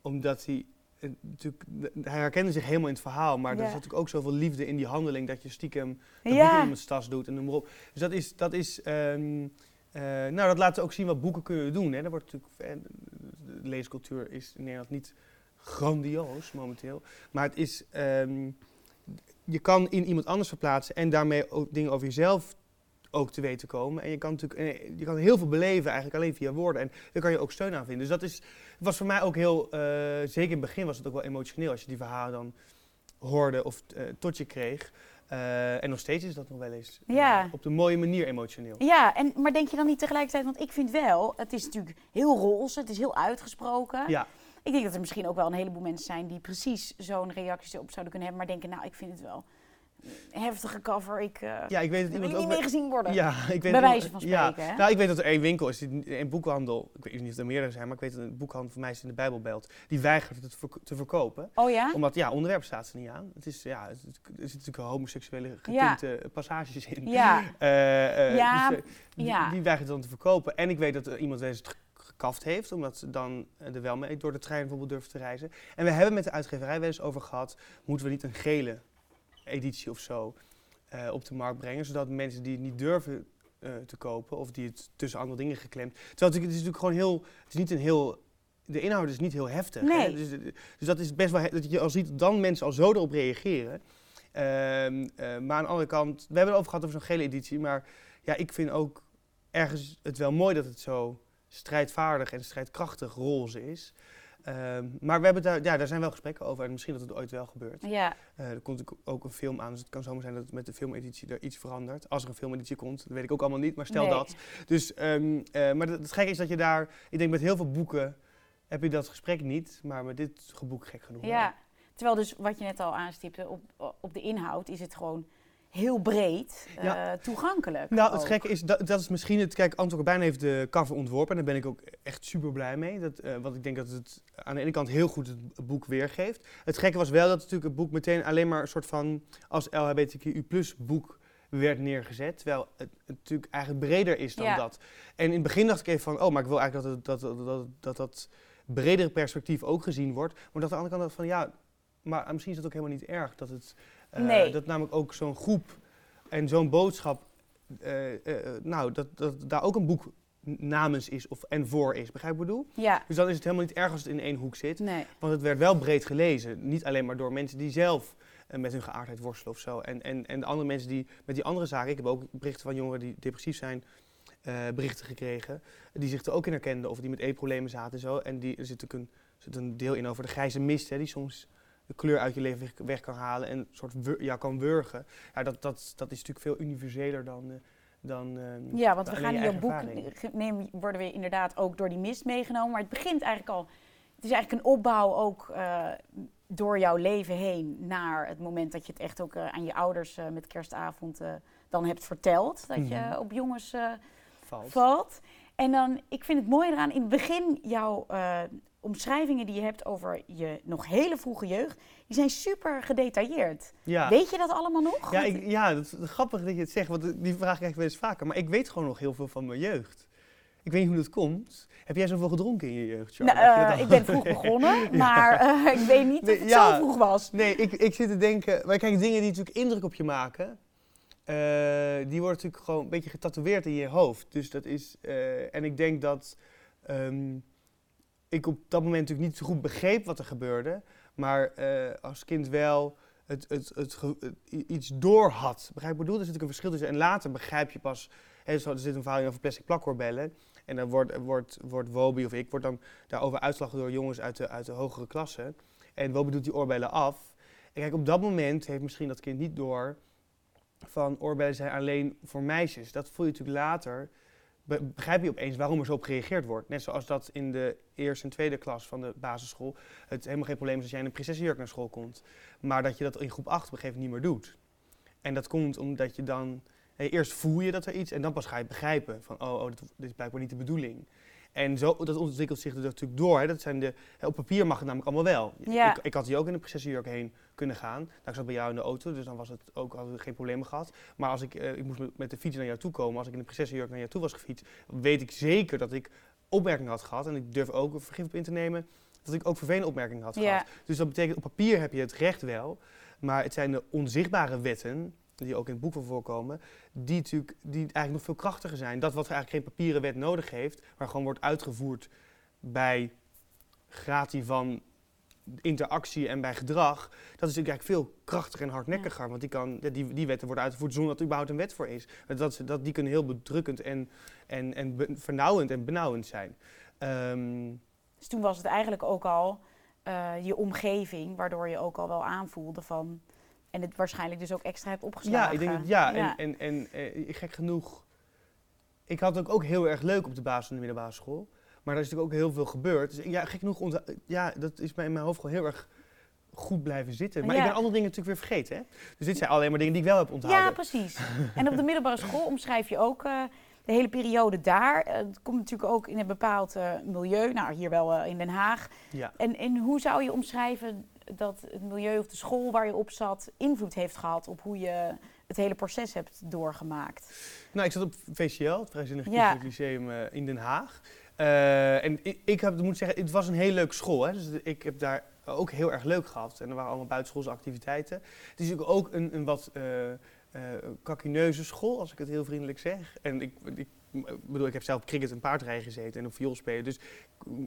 Omdat hij, eh, natuurlijk, hij herkende zich helemaal in het verhaal. Maar er Ja. zat natuurlijk ook zoveel liefde in die handeling dat je stiekem dat boek in ja. tas doet en noem maar op. Dus dat is, dat is ehm, eh, nou dat laat ook zien wat boeken kunnen doen. Hè. Er wordt natuurlijk, eh, de leescultuur is in Nederland niet grandioos momenteel. Maar het is, ehm, je kan in iemand anders verplaatsen en daarmee ook dingen over jezelf ook te weten komen. En je kan natuurlijk eh, je kan heel veel beleven eigenlijk alleen via woorden. En daar kan je ook steun aan vinden. Dus dat is, was voor mij ook heel, eh, zeker in het begin was het ook wel emotioneel als je die verhalen dan hoorde of eh, tot je kreeg. En nog steeds is dat nog wel eens Ja. op de mooie manier emotioneel. Ja, en, maar denk je dan niet tegelijkertijd, want ik vind wel, het is natuurlijk heel roze, het is heel uitgesproken. Ja, Ik denk dat er misschien ook wel een heleboel mensen zijn die precies zo'n reactie op zouden kunnen hebben, maar denken, nou, ik vind het wel heftige cover. Ik uh, ja, ik weet dat wil iemand niet meer gezien worden. Ja, ik weet Bij dat- wijze van Ja, spreken, hè? nou, ik weet dat er één winkel is, een boekhandel. Ik weet niet of er meerdere zijn, maar ik weet dat een boekhandel voor mij is in de Bijbelbelt. Die weigert het te verkopen. Oh ja? Omdat, ja, onderwerp staat er niet aan. Het is, ja, het, er zitten natuurlijk homoseksuele Ja. getinte passages in. Ja. (laughs) Eh, eh, Ja, dus, eh, die, ja. die weigert dan te verkopen. En ik weet dat er iemand het ge- gekaft heeft, omdat ze dan eh, er wel mee door de trein bijvoorbeeld durft te reizen. En we hebben met de uitgeverij wel eens over gehad, moeten we niet een gele editie of zo eh, op de markt brengen, zodat mensen die het niet durven eh, te kopen of die het tussen andere dingen geklemd. Terwijl het, is natuurlijk gewoon heel, het is niet een heel, de inhoud is niet heel heftig. Nee. Dus, dus dat is best wel, dat je al ziet dan mensen al zo erop reageren. Ehm, eh, maar aan de andere kant, we hebben het over gehad over zo'n gele editie, maar ja, ik vind ook ergens het wel mooi dat het zo strijdvaardig en strijdkrachtig roze is. Ehm, maar we hebben daar, ja, daar zijn wel gesprekken over en misschien dat het ooit wel gebeurt. Ja, Eh, er komt ook- een film aan, dus het kan zomaar zijn dat het met de filmeditie er iets verandert. Als er een filmeditie komt, dat weet ik ook allemaal niet, maar stel Nee. dat. Dus, ehm, eh, maar het, gekke is dat je daar, ik denk met heel veel boeken heb je dat gesprek niet, maar met dit boek gek genoeg wel. ja. Terwijl dus, wat je net al aanstipte, op, op de inhoud is het gewoon heel breed Ja. eh, toegankelijk. Nou, het ook. gekke is, dat, dat is misschien het... Kijk, Anton Corbijn heeft de cover ontworpen en daar ben ik ook echt super blij mee. Dat, eh, want ik denk dat het aan de ene kant heel goed het boek weergeeft. Het gekke was wel dat natuurlijk het boek meteen alleen maar een soort van... als LHBTQI boek werd neergezet. Terwijl het, het natuurlijk eigenlijk breder is dan Ja. dat. En in het begin dacht ik even van... oh, maar ik wil eigenlijk dat het, dat, dat, dat, dat, bredere perspectief ook gezien wordt. Maar dat aan de andere kant van ja... maar misschien is dat ook helemaal niet erg. Dat het... eh, Nee. Dat namelijk ook zo'n groep en zo'n boodschap eh, eh, nou, dat, dat daar ook een boek namens is of en voor is. Begrijp je wat ik bedoel? Ja, Dus dan is het helemaal niet erg als het in één hoek zit. nee. Want het werd wel breed gelezen. Niet alleen maar door mensen die zelf met hun geaardheid worstelen of zo. En, en, en de andere mensen die met die andere zaken. Ik heb ook berichten van jongeren die depressief zijn. berichten gekregen. Die zich er ook in herkenden. Of die met e-problemen zaten en zo. En die, er zit ook een, zit een deel in over de grijze mist. Hè, die soms de kleur uit je leven weg, kan halen. En een soort ja, kan wurgen. Ja, dat, dat, dat is natuurlijk veel universeler dan... eh, dan ehm, Ja, want we gaan in jouw boek nemen, worden we inderdaad ook door die mist meegenomen. Maar het begint eigenlijk al. Het is eigenlijk een opbouw ook eh, door jouw leven heen naar het moment dat je het echt ook eh, aan je ouders eh, met kerstavond eh, dan hebt verteld. Dat je Mhm. op jongens eh, valt. valt. En dan, ik vind het mooi eraan, in het begin jouw eh, omschrijvingen die je hebt over je nog hele vroege jeugd, die zijn super gedetailleerd. Ja. Weet je dat allemaal nog? Ja, ik, ja, dat is grappig dat je het zegt, want die vraag krijg ik wel eens vaker. Maar ik weet gewoon nog heel veel van mijn jeugd. Ik weet niet hoe dat komt. Heb jij zoveel gedronken in je jeugd, Charles? Nou, je eh, ik ben vroeg begonnen, (laughs) maar eh, ik weet niet of Nee, het ja. zo vroeg was. Nee, ik, ik zit te denken... Maar kijk, dingen die natuurlijk indruk op je maken... eh, die worden natuurlijk gewoon een beetje getatoeëerd in je hoofd. Dus dat is... en ik denk dat... ehm, ik op dat moment natuurlijk niet zo goed begreep wat er gebeurde. Maar eh, als kind wel het, het, het, iets door had. Begrijp ik bedoel? Er zit natuurlijk een verschil tussen. En later begrijp je pas... Hè, er zit een verhaal over plastic plakkoorbellen. En dan wordt, wordt, wordt Wobi of ik wordt dan daarover uitgelachen door jongens uit de, uit de hogere klasse. En Wobi doet die oorbellen af. En kijk, op dat moment heeft misschien dat kind niet door van oorbellen zijn alleen voor meisjes. Dat voel je natuurlijk later. Be- begrijp je opeens waarom er zo op gereageerd wordt. Net zoals dat in de eerste en tweede klas van de basisschool het helemaal geen probleem is als jij in een prinsessenjurk naar school komt. Maar dat je dat in groep 8 op een gegeven moment niet meer doet. En dat komt omdat je dan... hè, eerst voel je dat er iets en dan pas ga je begrijpen. Van, oh, oh dit, dit is blijkbaar niet de bedoeling. En zo, dat ontwikkelt zich er natuurlijk door. Hè. Dat zijn de, hè, op papier mag het namelijk allemaal wel. Ja. Ik, ik had hier ook in een prinsessenjurk heen kunnen gaan. Nou, ik zat bij jou in de auto, dus dan was het ook, hadden we geen problemen gehad. Maar als ik, eh, ik moest met, de fiets naar jou toe komen. Als ik in een prinsessenjurk naar jou toe was gefietst, weet ik zeker dat ik opmerkingen had gehad. En ik durf ook er vergif op in te nemen dat ik ook vervelende opmerkingen had Ja. gehad. Dus dat betekent, op papier heb je het recht wel. Maar het zijn de onzichtbare wetten, die ook in het boek voorkomen, die natuurlijk die eigenlijk nog veel krachtiger zijn. Dat wat eigenlijk geen papieren wet nodig heeft, maar gewoon wordt uitgevoerd bij gratie van interactie en bij gedrag, dat is natuurlijk eigenlijk veel krachtiger en hardnekkiger. Want die, kan, die, die wetten worden uitgevoerd zonder dat er überhaupt een wet voor is. Dat, dat, die kunnen heel bedrukkend en, en, en be- vernauwend en benauwend zijn. Ehm, Dus toen was het eigenlijk ook al eh, je omgeving, waardoor je ook al wel aanvoelde van... En het waarschijnlijk dus ook extra hebt opgeslagen. Ja, ik denk dat ja. Ja. En, en, en eh, gek genoeg, ik had het ook, ook heel erg leuk op de basis en de middelbare school. Maar er is natuurlijk ook heel veel gebeurd. Dus ja, gek genoeg, ja, dat is mij in mijn hoofd gewoon heel erg goed blijven zitten. Maar Ja. ik ben andere dingen natuurlijk weer vergeten. Hè? Dus dit zijn alleen maar dingen die ik wel heb onthouden. Ja, precies. En op de middelbare school omschrijf je ook eh, de hele periode daar. Eh, het komt natuurlijk ook in een bepaald milieu. Nou, hier wel in Den Haag. Ja. En, en hoe zou je omschrijven dat het milieu of de school waar je op zat invloed heeft gehad op hoe je het hele proces hebt doorgemaakt? Nou, ik zat op VCL, het Vrijzinnig Ja. Lyceum eh, in Den Haag. Eh, en ik, ik heb, moet zeggen, het was een hele leuke school. Hè? Dus ik heb daar ook heel erg leuk gehad. En er waren allemaal buitenschoolse activiteiten. Het is natuurlijk ook een, een wat eh, kakineuze school, als ik het heel vriendelijk zeg. En ik, ik bedoel, ik heb zelf cricket en paardrijden gezeten en op viool spelen. Dus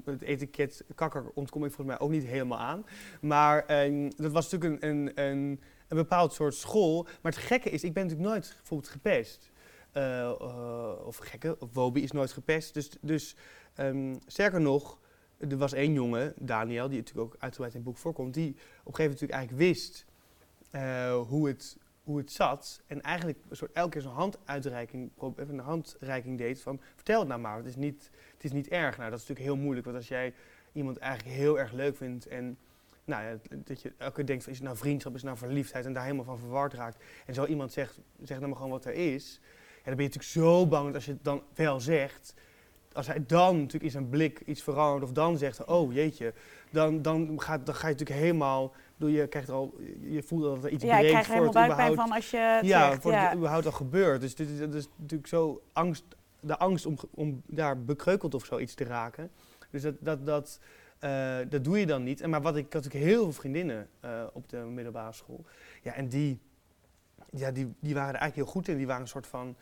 het etiket kakker ontkom ik volgens mij ook niet helemaal aan. Maar eh, dat was natuurlijk een, een, een, een bepaald soort school. Maar het gekke is, ik ben natuurlijk nooit bijvoorbeeld gepest. Eh, eh, of gekke, of Wobi is nooit gepest. Dus, dus ehm, sterker nog, er was één jongen, Daniel, die natuurlijk ook uitgebreid in het boek voorkomt, die op een gegeven moment eigenlijk wist eh, hoe, het, hoe het zat. En eigenlijk een soort elke keer zo'n handuitreiking, even een handreiking deed van vertel het nou maar, het is niet, het is niet erg. Nou, dat is natuurlijk heel moeilijk, want als jij iemand eigenlijk heel erg leuk vindt en nou ja, dat je elke keer denkt, is het nou vriendschap, is het nou verliefdheid en daar helemaal van verward raakt. En zo iemand zegt, zeg nou maar gewoon wat er is. Ja, dan ben je natuurlijk zo bang dat als je het dan wel zegt, als hij dan natuurlijk in zijn blik iets verandert of dan zegt, oh jeetje, dan, dan, gaat, dan ga je natuurlijk helemaal, bedoel, je krijgt al, je voelt dat er iets Ja, breekt krijg er voor helemaal het buikpijn van als je ja, voor ja. het überhaupt al gebeurt. Dus dit is, dat is natuurlijk zo angst, de angst om, om daar bekreukeld of zoiets te raken. Dus dat, dat, dat, eh, dat doe je dan niet. En maar wat ik, ik had natuurlijk heel veel vriendinnen eh, op de middelbare school. Ja, en die, ja, die, die waren er eigenlijk heel goed in. Die waren een soort van,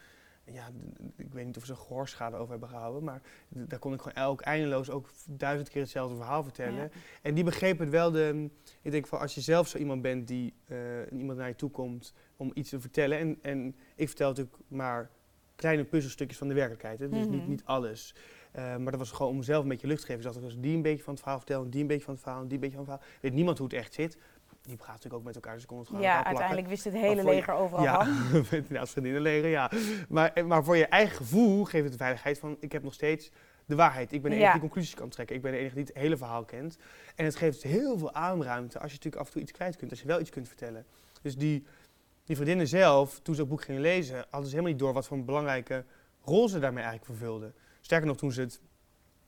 ja, ik weet niet of ze een gehoorschade over hebben gehouden, maar daar kon ik gewoon elk eindeloos ook duizend keer hetzelfde verhaal vertellen. Ja. En die begrepen het wel. De, ik denk van als je zelf zo iemand bent die eh, iemand naar je toe komt om iets te vertellen. En, en ik vertel natuurlijk maar kleine puzzelstukjes van de werkelijkheid. Hè, dus niet, Mhm. niet alles. Eh, maar dat was gewoon om mezelf een beetje lucht te geven. Dus als die een beetje van het verhaal vertel, en die een beetje van het verhaal, die een beetje van het verhaal. Weet niemand hoe het echt zit. Die praat natuurlijk ook met elkaar, dus ik kon het gewoon Ja, uiteindelijk wist het hele je- leger overal Ja, van. (laughs) inderdaad, vriendinnenleger, ja. Maar, eh, maar voor je eigen gevoel geeft het de veiligheid van, ik heb nog steeds de waarheid. Ik ben de Ja. enige die conclusies kan trekken. Ik ben de enige die het hele verhaal kent. En het geeft heel veel aanruimte als je natuurlijk af en toe iets kwijt kunt, als je wel iets kunt vertellen. Dus die, die vriendinnen zelf, toen ze het boek gingen lezen, hadden ze helemaal niet door wat voor een belangrijke rol ze daarmee eigenlijk vervulden. Sterker nog, toen ze het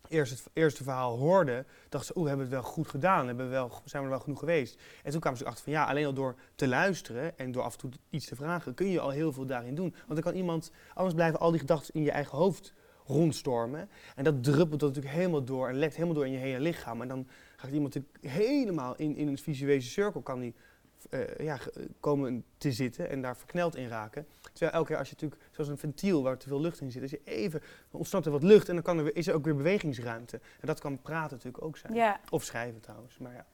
eerst het eerste verhaal hoorden, dachten ze, oeh, we hebben het wel goed gedaan, hebben we wel, zijn we er wel genoeg geweest. En toen kwamen ze achter van, ja, alleen al door te luisteren en door af en toe iets te vragen, kun je al heel veel daarin doen. Want dan kan iemand, anders blijven al die gedachten in je eigen hoofd rondstormen. En dat druppelt dan natuurlijk helemaal door en lekt helemaal door in je hele lichaam. En dan gaat iemand helemaal in, in een visuele cirkel kan die, eh, ja, komen te zitten en daar verkneld in raken. Terwijl elke keer als je natuurlijk, zoals een ventiel waar te veel lucht in zit, als je even, ontsnapt er wat lucht en dan kan er weer, is er ook weer bewegingsruimte. En dat kan praten natuurlijk ook zijn. Ja, Of schrijven trouwens, maar ja.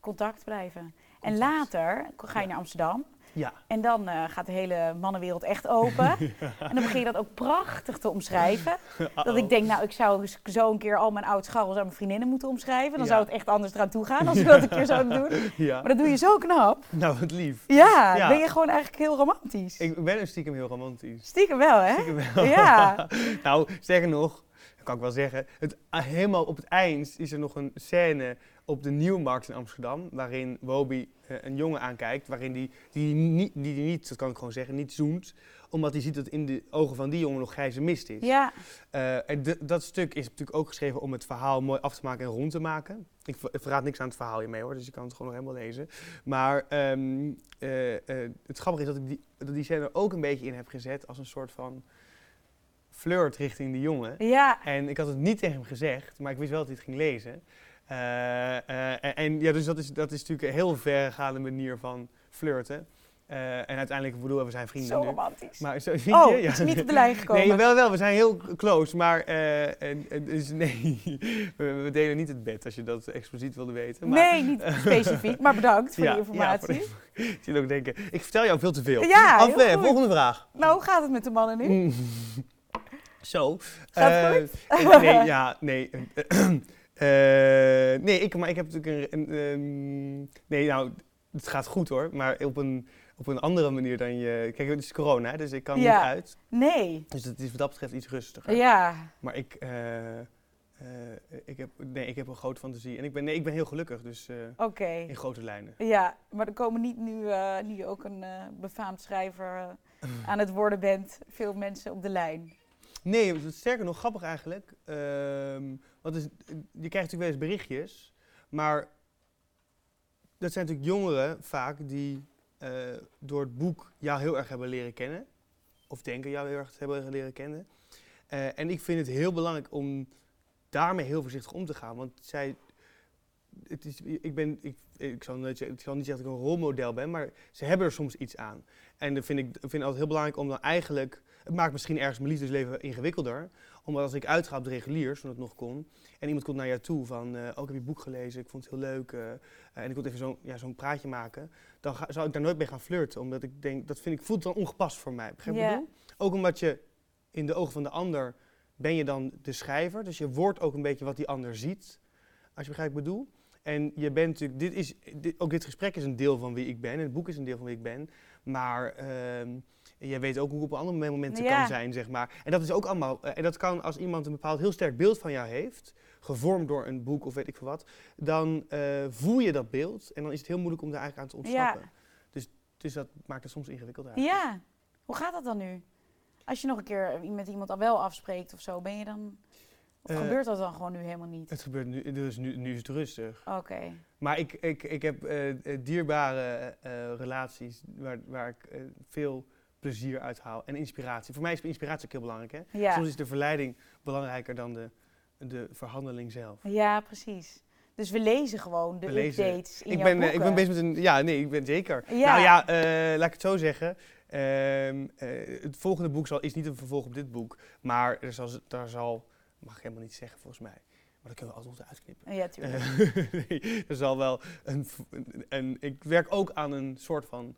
contact blijven. En later ga je naar Amsterdam. Ja. En dan eh, gaat de hele mannenwereld echt open. (laughs) En dan begin je dat ook prachtig te omschrijven. (laughs) Dat ik denk, nou, ik zou zo een keer al mijn oud scharrels aan mijn vriendinnen moeten omschrijven. Dan Ja. zou het echt anders eraan toe gaan (laughs) als ik dat een keer zou doen. Maar dat doe je zo knap. Nou, wat lief. Ja, ben je gewoon eigenlijk heel romantisch. Ik ben een stiekem heel romantisch. Stiekem wel, hè? Stiekem wel. Ja. nou, sterker nog, dat kan ik wel zeggen. Het, ah, helemaal op het eind is er nog een scène op de Nieuwmarkt in Amsterdam. Waarin Wobi eh, een jongen aankijkt. Waarin die, die, niet, die, die niet, dat kan ik gewoon zeggen, niet zoent. Omdat hij ziet dat in de ogen van die jongen nog grijze mist is. Ja, Eh, en de- dat stuk is natuurlijk ook geschreven om het verhaal mooi af te maken en rond te maken. Ik, ver- ik verraad niks aan het verhaal hiermee hoor, dus je kan het gewoon nog helemaal lezen. Maar ehm, eh, het grappige is dat ik die, dat die scène er ook een beetje in heb gezet als een soort van flirt richting die jongen. ja. En ik had het niet tegen hem gezegd, maar ik wist wel dat hij het ging lezen. Eh, eh, en, en ja, dus dat is, dat is natuurlijk een heel vergaande manier van flirten. Eh, en uiteindelijk, bedoel, we zijn vrienden Zo nu. romantisch. Maar zo, vind (laughs) Oh, je? is niet op de lijn gekomen. Nee, wel, wel. We zijn heel close, maar eh, en, en dus (laughs) nee, we, we delen niet het bed als je dat expliciet wilde weten. Maar, nee, niet (laughs) specifiek, maar bedankt voor Ja, de informatie. Ja, voor ik zie ook denken, ik vertel jou veel te veel. Ja, Af, volgende vraag. Nou, hoe gaat het met de mannen nu? Mm. Zo. Gaat het nee, ja, nee. (clears throat) Eh, nee, ik, maar ik heb natuurlijk een... een, nee, nou, het gaat goed hoor, maar op een, op een andere manier dan je... Kijk, het is corona, dus ik kan Ja. niet uit. Nee. Dus het is wat dat betreft iets rustiger. Ja. Maar ik, eh, eh, ik, heb, nee, ik heb een grote fantasie. En ik ben, nee, ik ben heel gelukkig, dus Oké. in grote lijnen. Ja, maar er komen niet nu, nu je ook een befaamd schrijver (laughs) aan het worden bent, veel mensen op de lijn. Nee, sterker nog grappig eigenlijk. Ehm, want is- je krijgt natuurlijk wel eens berichtjes, maar dat zijn natuurlijk jongeren vaak die eh, door het boek jou heel erg hebben leren kennen. Of denken jou heel erg hebben leren kennen. Eh, en ik vind het heel belangrijk om daarmee heel voorzichtig om te gaan. Want zij, het is, ik, ben, ik, ik, zal niet, zeggen- dat ik een rolmodel ben, maar ze hebben er soms iets aan. En dat vind ik, vind altijd heel belangrijk om dan eigenlijk het maakt misschien ergens mijn liefdesleven ingewikkelder. Omdat als ik uitga op de reguliers, toen het nog kon, en iemand komt naar jou toe van, eh ook heb je boek gelezen, ik vond het heel leuk, eh, eh, en ik wil even zo'n ja, zo'n praatje maken, dan ga, zou ik daar nooit mee gaan flirten. Omdat ik denk, dat vind ik, voelt dan ongepast voor mij. Begrijp je wat ik Ja. bedoel? Ook omdat je in de ogen van de ander ben je dan de schrijver, dus je wordt ook een beetje wat die ander ziet, als je begrijpt wat ik bedoel. En je bent natuurlijk, dit is, dit, ook dit gesprek is een deel van wie ik ben, en het boek is een deel van wie ik ben, maar... ehm, jij weet ook hoe ik op andere momenten Ja. kan zijn, zeg maar. En dat is ook allemaal. eh, en dat kan als iemand een bepaald heel sterk beeld van jou heeft, gevormd door een boek of weet ik veel wat, dan eh, voel je dat beeld en dan is het heel moeilijk om daar eigenlijk aan te ontsnappen. Dus, dus dat maakt het soms ingewikkeld. Ja, hoe gaat dat dan nu? Als je nog een keer met iemand al wel afspreekt of zo, ben je dan... Of Eh, gebeurt dat dan gewoon nu helemaal niet? Het gebeurt nu, dus nu, nu is het rustig. Oké. Maar ik, ik, ik heb dierbare relaties waar, waar ik veel plezier uit haal en inspiratie. Voor mij is inspiratie ook heel belangrijk. Hè? Ja. Soms is de verleiding belangrijker dan de, de verhandeling zelf. ja, precies. Dus we lezen gewoon de We updates in ik ben, eh, ik ben bezig met een. Ja, nee, ik ben zeker. Ja. Nou ja, eh, laat ik het zo zeggen. Ehm, eh, het volgende boek zal, is niet een vervolg op dit boek. Maar er zal, daar zal. Mag ik helemaal niet zeggen volgens mij. Maar dat kunnen we altijd nog uitknippen. Ja, tuurlijk. (laughs) Nee, er zal wel een, een, een- Ik werk ook aan een soort van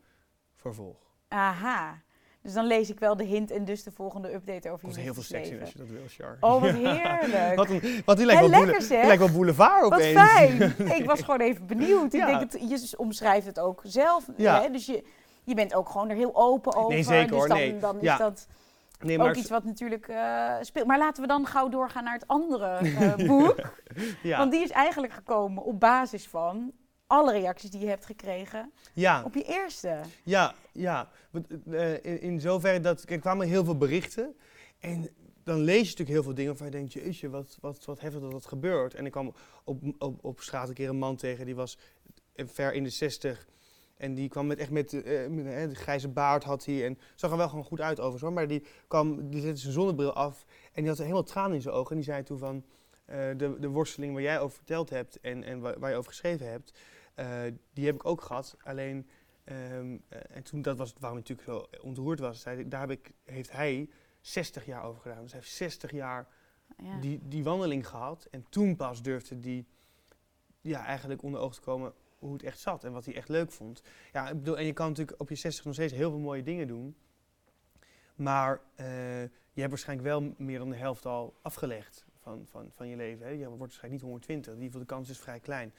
vervolg. Aha. Dus dan lees ik wel de hint en dus de volgende update over Er je heel veel seks in liefdesleven. als je dat wil, Char. Oh, wat (laughs) heerlijk. Wat, een, wat die lijkt wel, lekker boule- lijkt wel boulevard Wat opeens. fijn. (laughs) Ik was gewoon even benieuwd. Ja. Ik denk het, je omschrijft het ook zelf. Ja. Hè? Dus je, je bent ook gewoon er heel open over. Nee, zeker dus hoor, dan, nee. dan is Ja. dat nee, ook iets wat natuurlijk eh, speelt. Maar laten we dan gauw doorgaan naar het andere eh, (laughs) boek. ja, Want die is eigenlijk gekomen op basis van alle reacties die je hebt gekregen ja. op je eerste. Ja, ja. Eh, in, zoverre dat er kwamen heel veel berichten. En dan lees je natuurlijk heel veel dingen waarvan je denkt, jeetje, wat, wat, wat heftig dat dat gebeurt. En ik kwam op, op, op straat een keer een man tegen, die was ver in de zestig. En die kwam met, echt met, eh, met de grijze baard had hij. En zag er wel gewoon goed uit overigens hoor. Maar die, kwam, die zette zijn zonnebril af. En die had helemaal tranen in zijn ogen. En die zei toen van, eh, de, de worsteling waar jij over verteld hebt en, en waar, waar je over geschreven hebt, die heb ik ook gehad. Alleen, ehm, eh, en toen, dat was waarom hij natuurlijk zo ontroerd was, hij, daar heb ik, heeft hij 60 jaar over gedaan. Dus hij heeft 60 jaar Ja. die, die wandeling gehad. En toen pas durfde die ja, eigenlijk onder oog te komen hoe het echt zat en wat hij echt leuk vond. Ja, ik bedoel, en je kan natuurlijk op je 60 nog steeds heel veel mooie dingen doen. Maar eh, je hebt waarschijnlijk wel meer dan de helft al afgelegd van, van, van je leven. Hè. Je wordt waarschijnlijk niet 120. In ieder geval de kans is vrij klein,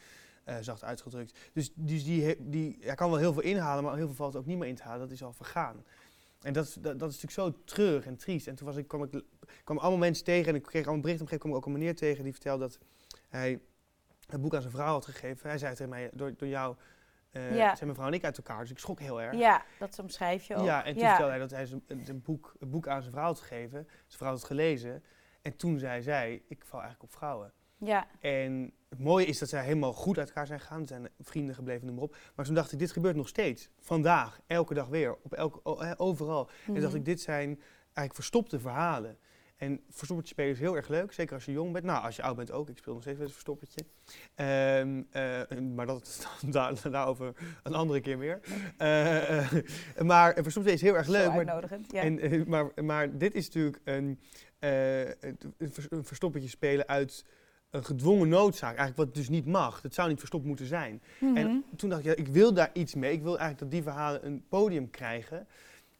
eh, zacht uitgedrukt. Dus, dus die, die, hij kan wel heel veel inhalen, maar heel veel valt ook niet meer in te halen. Dat is al vergaan. En dat, is- dat, dat is natuurlijk zo treurig en triest. En toen was ik, kwam ik kwam allemaal mensen tegen en ik kreeg allemaal berichten. Op een gegeven moment kwam ik ook een meneer tegen die vertelde dat hij het boek aan zijn vrouw had gegeven. Hij zei tegen mij, door, door jou eh, Ja. zijn mijn vrouw en ik uit elkaar. Dus ik schrok heel erg. ja, dat omschrijf je ook. Ja, en toen vertelde hij dat hij zijn, zijn boek, het boek aan zijn vrouw had gegeven. Zijn vrouw had het gelezen. En toen zei zij, ik val eigenlijk op vrouwen. Ja, En het mooie is dat zij helemaal goed uit elkaar zijn gegaan. Ze zijn vrienden gebleven, noem maar op. Maar toen dacht ik, dit gebeurt nog steeds. Vandaag, elke dag weer, op elke, overal. En dacht Mhm. ik, dit zijn eigenlijk verstopte verhalen. En verstoppertje spelen is heel erg leuk, zeker als je jong bent. Nou, als je oud bent ook. Ik speel nog steeds wel eens verstoppertje. Ehm, eh, maar dat, (laughs) daar, daarover een andere keer meer. Eh, eh, maar verstoppertje is heel erg Zo leuk. Maar uitnodigend. Ja. en, maar, maar dit is natuurlijk een, een verstoppertje spelen uit een gedwongen noodzaak. Eigenlijk wat dus niet mag. Dat zou niet verstopt moeten zijn. Mhm. En toen dacht ik, ja, ik wil daar iets mee. Ik wil eigenlijk dat die verhalen een podium krijgen. En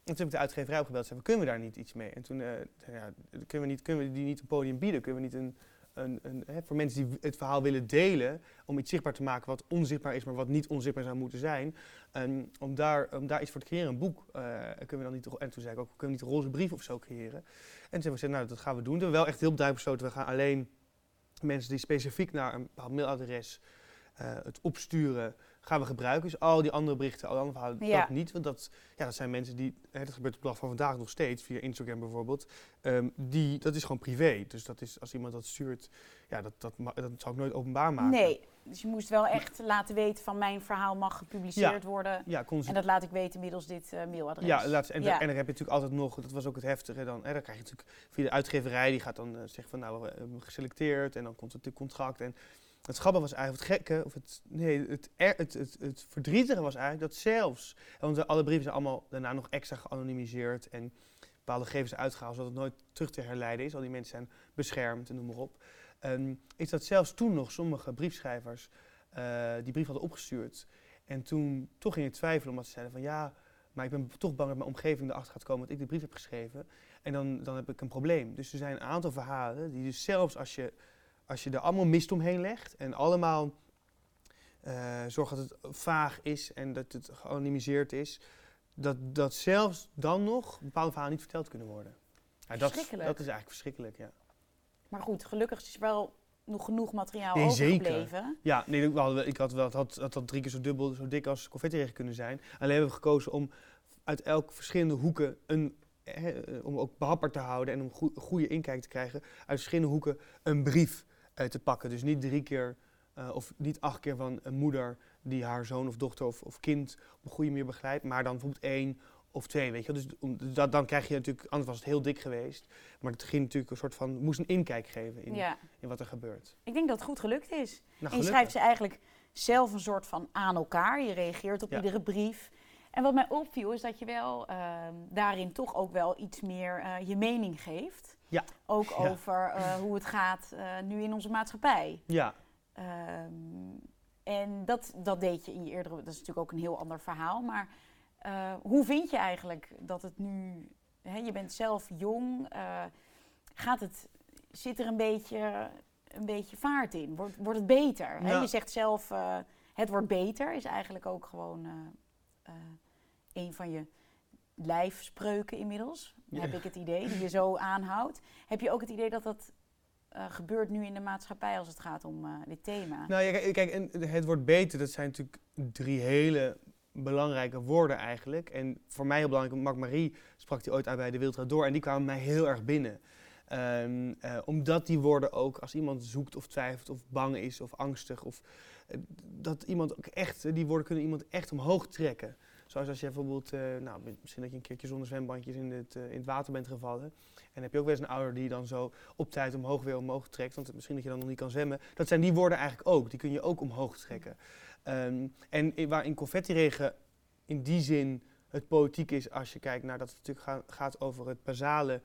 toen heb ik de uitgeverij opgebeld en zei, kunnen we daar niet iets mee? En toen, zei, ja, kunnen, we niet, kunnen we die niet een podium bieden? Kunnen we niet een, een, een hè, voor mensen die het verhaal willen delen, om iets zichtbaar te maken wat onzichtbaar is, maar wat niet onzichtbaar zou moeten zijn, en om, daar, om daar iets voor te creëren, een boek, eh, kunnen we dan niet, en toen zei ik ook, kunnen we niet een roze brief of zo creëren? En toen hebben we gezegd, nou dat gaan we doen. Toen hebben we wel echt heel duidelijk besloten, we gaan alleen mensen die specifiek naar een bepaald mailadres eh, het opsturen, gaan we gebruiken. Dus al die andere berichten, al die andere verhalen, Ja. dat niet. Want dat, ja, dat zijn mensen die, hè, dat gebeurt op de dag van vandaag nog steeds, via Instagram bijvoorbeeld. ehm, die, dat is gewoon privé. Dus dat is, als iemand dat stuurt, ja, dat, dat, ma- dat zou ik nooit openbaar maken. Nee, dus je moest wel echt laten weten van mijn verhaal mag gepubliceerd worden. Ja, En dat laat ik weten middels dit eh, mailadres. Ja, laat, en, Ja. en dan heb je natuurlijk altijd nog, dat was ook het heftige, dan, hè, dan krijg je natuurlijk via de uitgeverij, die gaat dan eh, zeggen van nou, we hebben geselecteerd en dan komt het contract. En het grappige was eigenlijk, het gekke, of het, nee, het, er, het, het, het verdrietige was eigenlijk dat zelfs, want alle brieven zijn allemaal daarna nog extra geanonimiseerd en bepaalde gegevens uitgehaald, zodat het nooit terug te herleiden is. Al die mensen zijn beschermd en noem maar op. Ehm, is dat zelfs toen nog sommige briefschrijvers eh, die brief hadden opgestuurd. En toen toch gingen twijfelen omdat ze zeiden van ja, maar ik ben toch bang dat mijn omgeving erachter gaat komen dat ik die brief heb geschreven. En dan, dan heb ik een probleem. Dus er zijn een aantal verhalen die dus zelfs als je, als je er allemaal mist omheen legt en allemaal zorgt dat het vaag is en dat het geanonimiseerd is, dat, dat zelfs dan nog bepaalde verhalen niet verteld kunnen worden. Ja, dat, dat is eigenlijk verschrikkelijk, ja. Maar goed, gelukkig is er wel nog genoeg materiaal Nee, zeker. overgebleven. Ja, nee, we hadden, ik had wel, het had, had drie keer zo dubbel, zo dik als confetti kunnen zijn. Alleen hebben we gekozen om uit elk verschillende hoeken een, eh, om ook behapbaar te houden en om goe- goede inkijk te krijgen, uit verschillende hoeken een brief eh, te pakken. Dus niet drie keer eh, of niet acht keer van een moeder die haar zoon of dochter of, of kind op een goede manier begeleidt, maar dan bijvoorbeeld één of twee, weet je wel. Dus dat, dan krijg je natuurlijk, anders was het heel dik geweest, maar het ging natuurlijk een soort van, moest een inkijk geven in, Ja, in wat er gebeurt. ik denk dat het goed gelukt is. Nou, En je gelukkig. schrijft ze eigenlijk zelf een soort van aan elkaar. Je reageert op Ja. iedere brief. En wat mij opviel is dat je wel ehm, daarin toch ook wel iets meer eh, je mening geeft. Ja. Ook Ja. over eh, hoe het gaat eh, nu in onze maatschappij. Ja, Ehm, en dat, dat deed je in je eerdere... Dat is natuurlijk ook een heel ander verhaal. Maar eh, hoe vind je eigenlijk dat het nu... Hè, je bent zelf jong. eh, gaat het, zit er een beetje, een beetje vaart in? Wordt, wordt het beter? Hè? Je zegt zelf, eh, het wordt beter. Is eigenlijk ook gewoon een van je lijfspreuken inmiddels. Ja. Heb ik het idee, die je zo aanhoudt. Heb je ook het idee dat dat gebeurt nu in de maatschappij als het gaat om dit thema? Nou ja, kijk, kijk, en het wordt beter, dat zijn natuurlijk drie hele belangrijke woorden eigenlijk. En voor mij heel belangrijk, Mark Marie sprak die ooit uit bij de Wildra Door en die kwamen mij heel erg binnen. Ehm, eh, omdat die woorden ook, als iemand zoekt of twijfelt of bang is of angstig, of, eh, dat iemand ook echt, eh, die woorden kunnen iemand echt omhoog trekken. Zoals als je bijvoorbeeld, nou, misschien dat je een keertje zonder zwembandjes in het, in het water bent gevallen. En heb je ook wel eens een ouder die dan zo op tijd omhoog weer omhoog trekt. Want misschien dat je dan nog niet kan zwemmen. Dat zijn die woorden eigenlijk ook. Die kun je ook omhoog trekken. Ehm, en i- waar in confettiregen in die zin het politiek is, als je kijkt naar dat het natuurlijk ga- gaat over het basale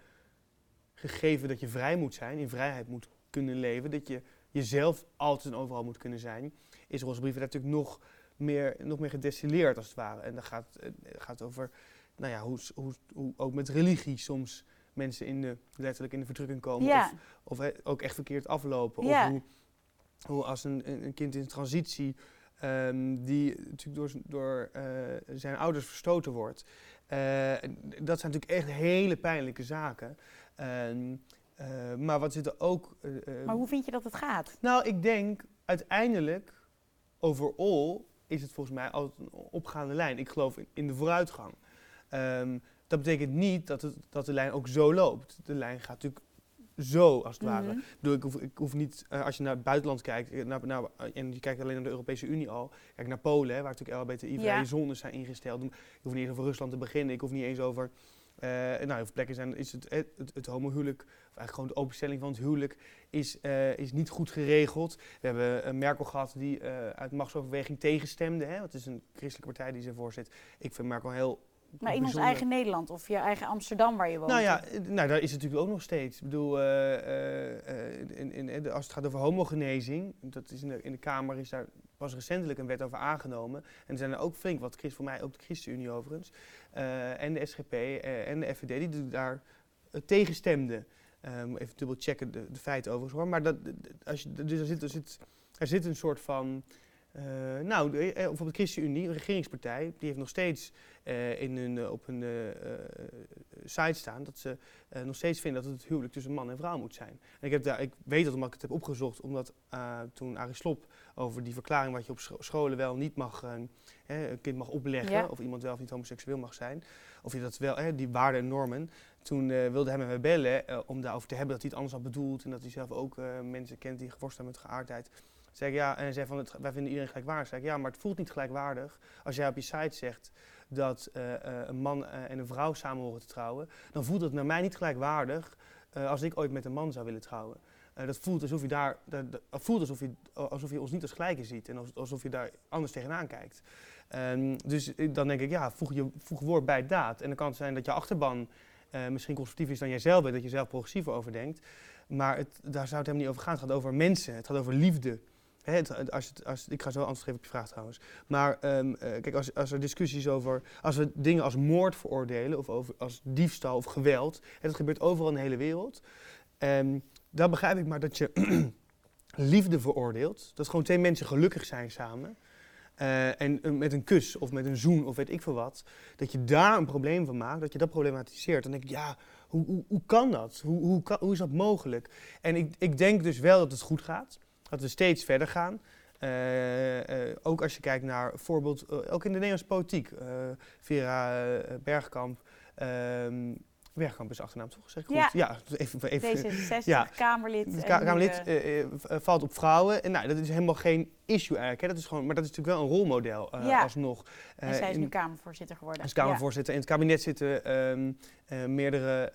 gegeven dat je vrij moet zijn, in vrijheid moet kunnen leven, dat je jezelf altijd en overal moet kunnen zijn, is onze brieven daar natuurlijk nog meer, nog meer gedestilleerd als het ware. En dat gaat, eh, gaat over nou ja, hoe, hoe, hoe ook met religie soms mensen in de, letterlijk in de verdrukking komen. ja, Of, of ook echt verkeerd aflopen. Ja. Of hoe, hoe als een een kind in transitie, ehm, die natuurlijk door, eh, zijn ouders verstoten wordt. Eh, dat zijn natuurlijk echt hele pijnlijke zaken. Ehm, eh, maar wat zit er ook... maar hoe vind je dat het gaat? nou, ik denk uiteindelijk, overall, is het volgens mij altijd een opgaande lijn. Ik geloof in, in de vooruitgang. Ehm, dat betekent niet dat, het, dat de lijn ook zo loopt. De lijn gaat natuurlijk zo, als het ware. Mhm. Ik bedoel, ik hoef, ik hoef niet, eh, als je naar het buitenland kijkt, eh, naar, naar, en je kijkt alleen naar de Europese Unie al, kijk naar Polen, hè, waar natuurlijk LHBTI-vrije Ja. zones zijn ingesteld. Ik hoef niet eens over Rusland te beginnen, ik hoef niet eens over, eh nou, heel veel plekken zijn, is het, het, het, het homohuwelijk, of eigenlijk gewoon de openstelling van het huwelijk, is, eh, is niet goed geregeld. We hebben een Merkel gehad die eh, uit machtsoverweging tegenstemde, hè, dat is een christelijke partij die ze voorzit. Ik vind Merkel heel Maar in ons eigen Nederland of je eigen Amsterdam waar je woont? Nou ja, eh, nou, daar is het natuurlijk ook nog steeds. Ik bedoel, eh, eh, in, in, in- als het gaat over homogenezing, dat is in, de, in de Kamer is daar pas recentelijk een wet over aangenomen. En er zijn er ook flink wat, Christ- voor mij ook de ChristenUnie overigens, en de SGP en de FVD, die daar eh, tegen stemden. Ehm, even dubbel checken de, de feiten overigens hoor. Maar dat, als je, dus er zit, er, zit, er zit een soort van Uh, nou, de, bijvoorbeeld de ChristenUnie, een regeringspartij, die heeft nog steeds uh, in hun, op hun site staan dat ze nog steeds vinden dat het huwelijk tussen man en vrouw moet zijn. En ik, heb daar, ik weet dat omdat ik het heb opgezocht, omdat toen Arie Slop over die verklaring wat je op scholen wel niet mag, een kind mag opleggen, of iemand wel of niet homoseksueel mag zijn, of je dat wel, die waarden en normen, toen wilde hij me bellen om daarover te hebben dat hij het anders had bedoeld en dat hij zelf ook mensen kent die geworsteld hebben met geaardheid. Zeg ik, ja, en zei van, het, wij vinden iedereen gelijkwaardig. Zeg ja, maar het voelt niet gelijkwaardig als jij op je site zegt dat een man en een vrouw samen horen te trouwen. Dan voelt het naar mij niet gelijkwaardig als ik ooit met een man zou willen trouwen. dat voelt alsof je daar, dat, voelt alsof je, alsof je ons niet als gelijken ziet en alsof je daar anders tegenaan kijkt. Um, dus dan denk ik, ja, voeg, je, voeg woord bij daad. En dan kan het zijn dat je achterban misschien conservatief is dan jij zelf bent, dat je zelf progressiever over denkt. Maar het, daar zou het helemaal niet over gaan. Het gaat over mensen, het gaat over liefde. Als als, ik ga zo antwoord geven op je vraag trouwens. Maar um, uh, kijk, als, als er discussies over, als we dingen als moord veroordelen, of over, als diefstal of geweld, dat gebeurt overal in de hele wereld, um, dan begrijp ik maar dat je (clears throat) liefde veroordeelt. Dat gewoon twee mensen gelukkig zijn samen. Uh, en uh, met een kus of met een zoen of weet ik veel wat, dat je daar een probleem van maakt, dat je dat problematiseert. Dan denk ik, ja, hoe, hoe, hoe kan dat? Hoe, hoe, hoe, is dat mogelijk? En ik, ik denk dus wel dat het goed gaat, dat we steeds verder gaan. Uh, ook als je kijkt naar voorbeeld, ook in de Nederlandse politiek, Vera Bergkamp. Ehm, Bergkamp is achternaam toch? Zeg ik ja. goed? Ja, even, even, D66, ja. Kamerlid. Kamerlid valt op vrouwen. En nou, dat is helemaal geen issue eigenlijk. Hè. Dat is gewoon, maar dat is natuurlijk wel een rolmodel ja. alsnog. En zij is nu Kamervoorzitter geworden. Is Kamervoorzitter. Ja. In het kabinet zitten um, uh, meerdere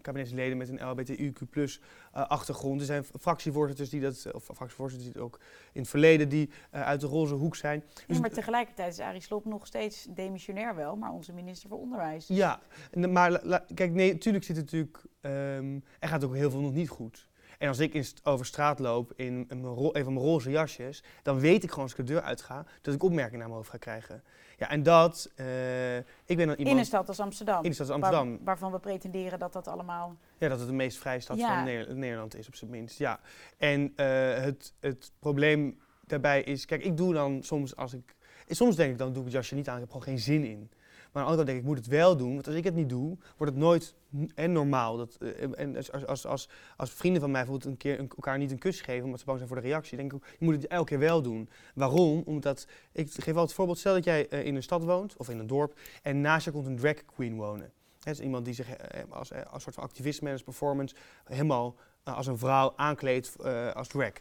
kabinetsleden met een LBTIQ plus achtergrond. Er zijn fractievoorzitters die dat, of fractievoorzitters die ook in het verleden die uit de roze hoek zijn. Dus maar tegelijkertijd is Arie Slob nog steeds demissionair wel, maar onze minister voor Onderwijs. Ja, maar kijk, nee, natuurlijk zit het natuurlijk, um, er gaat ook heel veel nog niet goed. En als ik in over straat loop in, een van mijn roze jasjes, dan weet ik gewoon als ik de deur uitga, dat ik opmerkingen naar mijn hoofd ga krijgen. Ja, en dat, uh, ik ben dan iemand... In een stad als Amsterdam. In een stad als Amsterdam. Waar, waarvan we pretenderen dat dat allemaal... Ja, dat het de meest vrije stad ja. van Nederland is, op zijn minst. Ja. En uh, het, het probleem daarbij is, kijk, ik doe dan soms als ik... Soms denk ik dan, doe ik het jasje niet aan, ik heb gewoon geen zin in. Maar aan de andere kant denk ik, ik moet het wel doen. Want als ik het niet doe, wordt het nooit en normaal. Dat, eh, en als, als, als, als vrienden van mij bijvoorbeeld een keer elkaar niet een kus geven, omdat ze bang zijn voor de reactie, denk ik, je moet het elke keer wel doen. Waarom? Omdat, ik geef altijd het voorbeeld, stel dat jij uh, in een stad woont, of in een dorp, en naast je komt een drag queen wonen. Dat is iemand die zich uh, als, als soort van activisme en performance helemaal als een vrouw aankleedt als drag.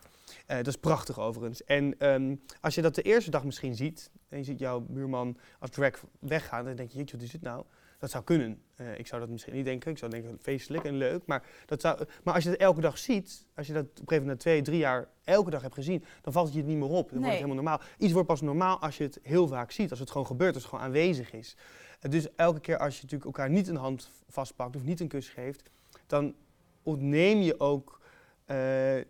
Uh, dat is prachtig overigens. En um, als je dat de eerste dag misschien ziet, en je ziet jouw buurman als drag weggaan, dan denk je, jeetje, wat is dit nou? Dat zou kunnen. Uh, ik zou dat misschien niet denken. Ik zou denken, feestelijk en leuk. Maar, dat zou, maar als je dat elke dag ziet, als je dat op een gegeven moment na twee, drie jaar elke dag hebt gezien, dan valt het je niet meer op. Dan nee. wordt het helemaal normaal. Iets wordt pas normaal als je het heel vaak ziet. Als het gewoon gebeurt, als het gewoon aanwezig is. Uh, dus elke keer als je natuurlijk elkaar niet een hand vastpakt of niet een kus geeft, dan ontneem je ook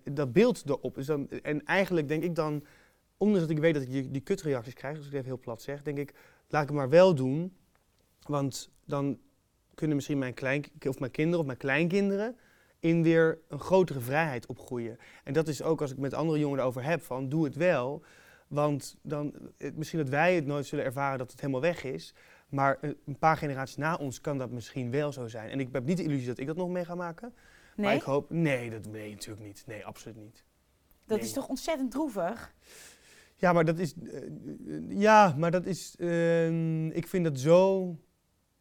dat beeld erop. Dus dan, en eigenlijk denk ik dan, ondanks dat ik weet dat ik die, kutreacties krijg, als ik het even heel plat zeg, denk ik, laat ik het maar wel doen. Want dan kunnen misschien mijn, klein, of mijn kinderen of mijn kleinkinderen in weer een grotere vrijheid opgroeien. En dat is ook als ik met andere jongeren over heb, van doe het wel. Want dan, misschien dat wij het nooit zullen ervaren dat het helemaal weg is. Maar een paar generaties na ons kan dat misschien wel zo zijn. En ik heb niet de illusie dat ik dat nog mee ga maken. Nee? Maar ik hoop, nee, dat, nee, natuurlijk niet. Nee, absoluut niet. Dat is toch ontzettend droevig? Ja, maar dat is, uh, ja, maar dat is, uh, ik vind dat zo,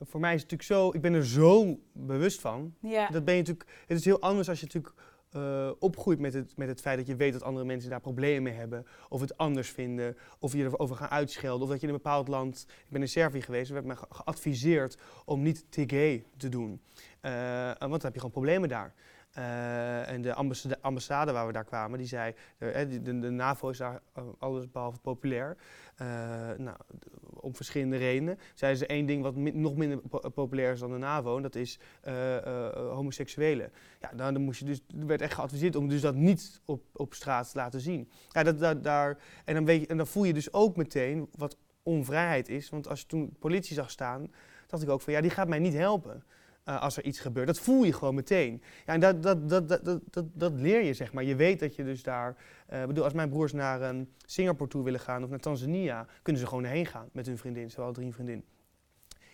voor mij is het natuurlijk zo, ik ben er zo bewust van. Ja. Dat ben je natuurlijk, het is heel anders als je natuurlijk uh, opgroeit met het, met het feit dat je weet dat andere mensen daar problemen mee hebben, of het anders vinden, of je erover gaan uitschelden, of dat je in een bepaald land, ik ben in Servië geweest, er werd mij geadviseerd om niet TG te doen. Uh, want dan heb je gewoon problemen daar. Uh, en de ambassade, ambassade, waar we daar kwamen, die zei, de, de, de NAVO is daar alles behalve populair. Uh, nou, om verschillende redenen. Zeiden ze één ding wat nog minder po populair is dan de NAVO, en dat is homoseksuelen. Ja, dan, dan, moest je dus, er werd echt geadviseerd om dus dat niet op, op straat te laten zien. Ja, dat, dat, daar, en, dan weet je, en dan voel je dus ook meteen wat onvrijheid is. Want als je toen politie zag staan, dacht ik ook van ja, die gaat mij niet helpen. Eh, als er iets gebeurt. Dat voel je gewoon meteen. Ja, en dat, dat, dat, dat, dat, dat, dat leer je, zeg maar. Je weet dat je dus daar... eh, bedoel, als mijn broers naar ehm, Singapore toe willen gaan of naar Tanzania... kunnen ze gewoon erheen gaan met hun vriendin, zowel drie vriendin.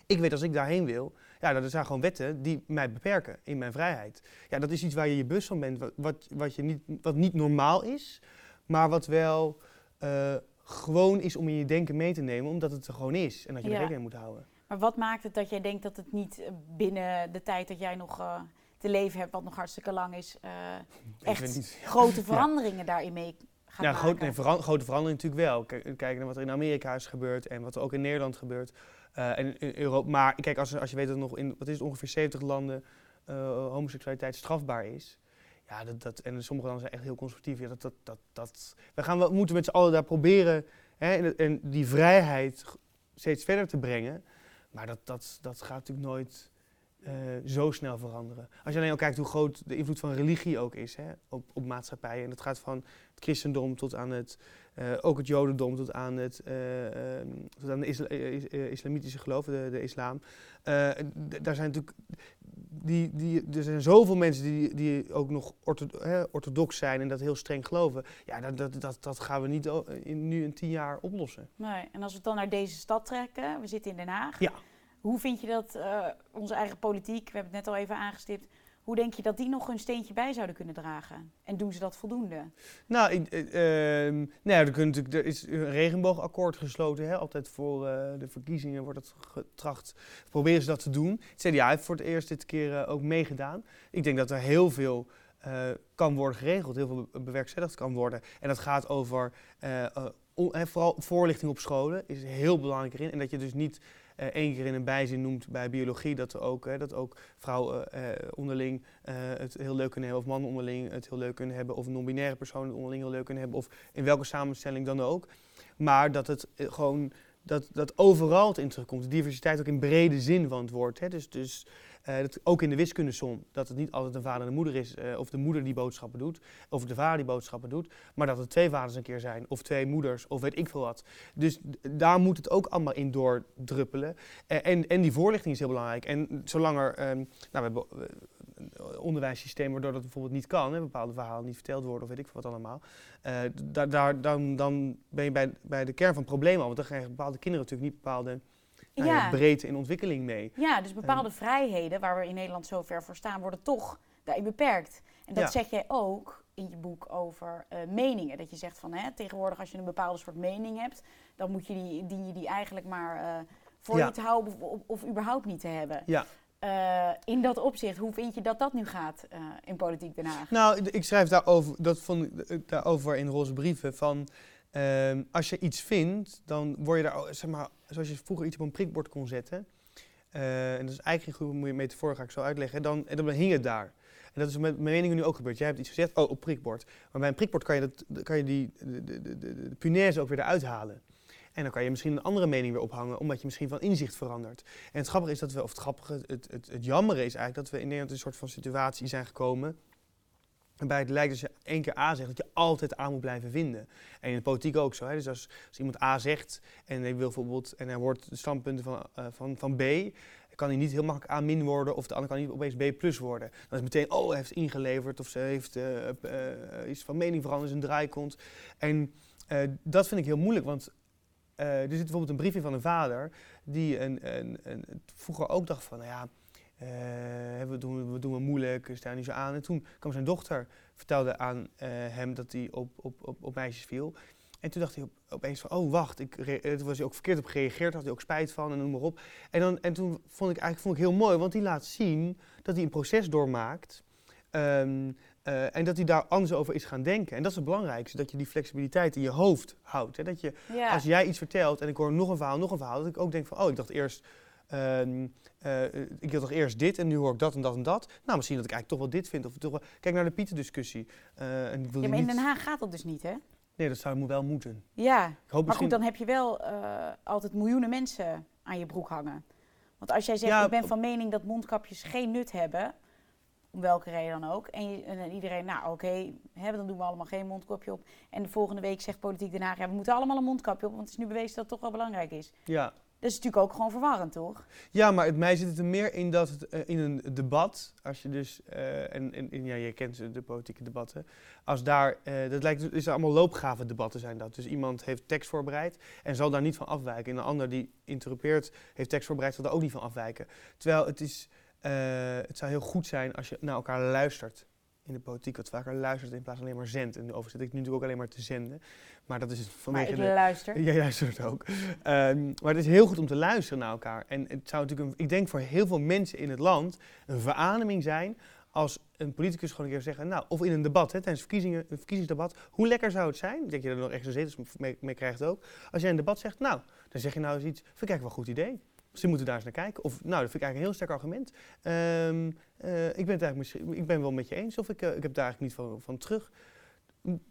Ik weet als ik daarheen wil, ja, dat zijn gewoon wetten die mij beperken in mijn vrijheid. Ja, dat is iets waar je je bewust van bent, wat, wat, wat, je niet, wat niet normaal is, maar wat wel eh, gewoon is om in je denken mee te nemen, omdat het er gewoon is en dat je Ja. er rekening mee moet houden. Maar wat maakt het dat jij denkt dat het niet eh, binnen de tijd dat jij nog eh, te leven hebt, wat nog hartstikke lang is, eh, echt niet- (laughs) grote veranderingen daarin mee gaat Ja, maken? groot, nee, veran- grote verandering natuurlijk wel. Kijk, kijk naar wat er in Amerika is gebeurd en wat er ook in Nederland gebeurt. en in Europa. Maar kijk, als, als je weet dat nog in wat is het, ongeveer 70 landen homoseksualiteit strafbaar is. Ja, dat, dat, en sommige landen zijn echt heel conservatief. Ja, dat, dat, dat, dat, we gaan, we moeten met z'n allen daar proberen hè, en, en die vrijheid steeds verder te brengen. Maar dat, dat, dat gaat natuurlijk nooit eh, zo snel veranderen. Als je alleen al kijkt hoe groot de invloed van religie ook is hè, op, op maatschappijen. En dat gaat van het christendom tot aan het, ook het jodendom tot aan, het, eh, ehm, tot aan de isla- eh, is- eh, islamitische geloof, de, de islam. Eh, daar zijn natuurlijk, die, die, er zijn zoveel mensen die, die ook nog ortho, hè, orthodox zijn en dat heel streng geloven. Ja, dat, dat, dat, dat gaan we niet in, nu in tien jaar oplossen. Nee. En als we het dan naar deze stad trekken, we zitten in Den Haag. Ja. Hoe vind je dat eh, onze eigen politiek, we hebben het net al even aangestipt, hoe denk je dat die nog een steentje bij zouden kunnen dragen? En doen ze dat voldoende? Nou, ik, eh, ehm, nou er, er is een regenboogakkoord gesloten. Hè? Altijd voor eh, de verkiezingen wordt het getracht. Proberen ze dat te doen. Het CDA heeft voor het eerst dit keer eh, ook meegedaan. Ik denk dat er heel veel kan worden geregeld, heel veel be- bewerkstelligd kan worden. En dat gaat over vooral voorlichting op scholen is heel belangrijk erin. En dat je dus niet één keer in een bijzin noemt bij biologie dat, ook, hè, dat ook vrouwen eh, eh, onderling eh, het heel leuk kunnen hebben, of mannen onderling het heel leuk kunnen hebben, of non-binaire personen het onderling heel leuk kunnen hebben, of in welke samenstelling dan ook. Maar dat het eh, gewoon, dat, dat overal het in terugkomt. Diversiteit ook in brede zin van het woord. Hè. Dus, dus eh, dat ook in de wiskundesom, dat het niet altijd een vader en een moeder is, eh, of de moeder die boodschappen doet, of de vader die boodschappen doet, maar dat het twee vaders een keer zijn, of twee moeders, of weet ik veel wat. Dus daar moet het ook allemaal in doordruppelen. Eh, en, en die voorlichting is heel belangrijk. En zolang er, ehm, nou, we hebben een onderwijssysteem waardoor dat bijvoorbeeld niet kan, bepaalde verhalen niet verteld worden of weet ik veel wat allemaal. Eh, da- daar, dan, dan ben je bij, bij de kern van het probleem al, want dan krijgen bepaalde kinderen natuurlijk niet bepaalde nou ja, breedte in ontwikkeling mee. Ja, dus bepaalde vrijheden waar we in Nederland zo ver voor staan, worden toch daarin beperkt. En dat Ja. zeg jij ook in je boek over eh, meningen. Dat je zegt van hè, tegenwoordig als je een bepaalde soort mening hebt, dan moet je die, dien je die eigenlijk maar eh, voor Ja. je te houden of, of überhaupt niet te hebben. Ja. Eh, in dat opzicht, hoe vind je dat dat nu gaat in Politiek Den Haag? Nou, ik schrijf daarover, dat vond ik daarover in roze brieven van. ehm, als je iets vindt, dan word je daar, zeg maar, zoals je vroeger iets op een prikbord kon zetten. eh, en dat is eigenlijk een goede metafoor, ga ik zo uitleggen. Dan, en dan hing het daar. En dat is met mijn meningen nu ook gebeurd. Jij hebt iets gezegd, oh, op prikbord. Maar bij een prikbord kan je, dat, kan je die, de, de, de, de, punaise ook weer eruit halen. En dan kan je misschien een andere mening weer ophangen, omdat je misschien van inzicht verandert. En het grappige is dat we, of het grappige, het, het, het jammere is eigenlijk dat we in Nederland een soort van situatie zijn gekomen. Waarbij het lijkt als je één keer A zegt, dat je altijd A moet blijven vinden. En in de politiek ook zo. Hè? Dus als, iemand A zegt en hij wil bijvoorbeeld, en hij hoort de standpunten van, eh, van, van B, kan hij niet heel makkelijk A min worden of de ander kan niet opeens B plus worden. Dan is meteen, oh, hij heeft ingeleverd of ze heeft eh, iets van mening veranderd, is een draaikont. En dat vind ik heel moeilijk, want er zit bijvoorbeeld een brief in van een vader die een, een, een, vroeger ook dacht van, nou ja, we, doen, we doen wel moeilijk, we staan niet zo aan. En toen kwam zijn dochter, vertelde aan eh, hem dat hij op, op, op, op meisjes viel. En toen dacht hij op, opeens van, oh wacht, ik toen was hij ook verkeerd op gereageerd, had hij ook spijt van en noem maar op. En, dan, en toen vond ik eigenlijk vond ik heel mooi, want die laat zien dat hij een proces doormaakt. ehm, eh, en dat hij daar anders over is gaan denken. En dat is het belangrijkste, dat je die flexibiliteit in je hoofd houdt. Hè? Dat je Ja. als jij iets vertelt en ik hoor nog een verhaal, nog een verhaal, dat ik ook denk van, oh, ik dacht eerst, ehm, eh, ik dacht eerst dit en nu hoor ik dat en dat en dat. Nou, misschien dat ik eigenlijk toch wel dit vind. Of toch wel, kijk naar de Pieten-discussie. Eh, en ik wil ja, maar in niet- Den Haag gaat dat dus niet, hè? Nee, dat zou wel moeten. Ja, Ik hoop maar misschien... goed, dan heb je wel eh, altijd miljoenen mensen aan je broek hangen. Want als jij zegt, Ja, ik ben van mening dat mondkapjes geen nut hebben, om welke reden dan ook, en, je- en iedereen, nou oké, hè, dan doen we allemaal geen mondkapje op. En de volgende week zegt Politiek Den Haag, ja, we moeten allemaal een mondkapje op, want het is nu bewezen dat het toch wel belangrijk is. Ja, Dat is natuurlijk ook gewoon verwarrend, toch? Ja, maar het, mij zit het er meer in dat het eh, in een debat, als je dus, eh, en, ja, je kent de politieke debatten, als daar, eh, dat lijkt, is allemaal loopgave debatten zijn dat. Dus iemand heeft tekst voorbereid en zal daar niet van afwijken. En een ander die interrupeert, heeft tekst voorbereid, zal daar ook niet van afwijken. Terwijl het is, het zou heel goed zijn als je naar elkaar luistert in de politiek wat vaker luistert in plaats van alleen maar zendt. En overigens zit ik nu natuurlijk ook alleen maar te zenden. Maar dat is vanwege maar ik luister. (laughs) Jij luistert ook. Um, maar het is heel goed om te luisteren naar elkaar. En het zou natuurlijk, een, ik denk voor heel veel mensen in het land, een verademing zijn als een politicus gewoon een keer zeggen, nou, of in een debat, hè, tijdens verkiezingen, een verkiezingsdebat, hoe lekker zou het zijn, denk je er nog extra zetels mee, mee krijgt ook, als jij een debat zegt, nou, dan zeg je nou eens iets, vind ik eigenlijk wel een goed idee. Ze moeten daar eens naar kijken. Of, nou, dat vind ik eigenlijk een heel sterk argument. Um, uh, ik, ben het eigenlijk misschien, ik ben wel met je eens, of ik, uh, ik heb daar eigenlijk niet van, van terug.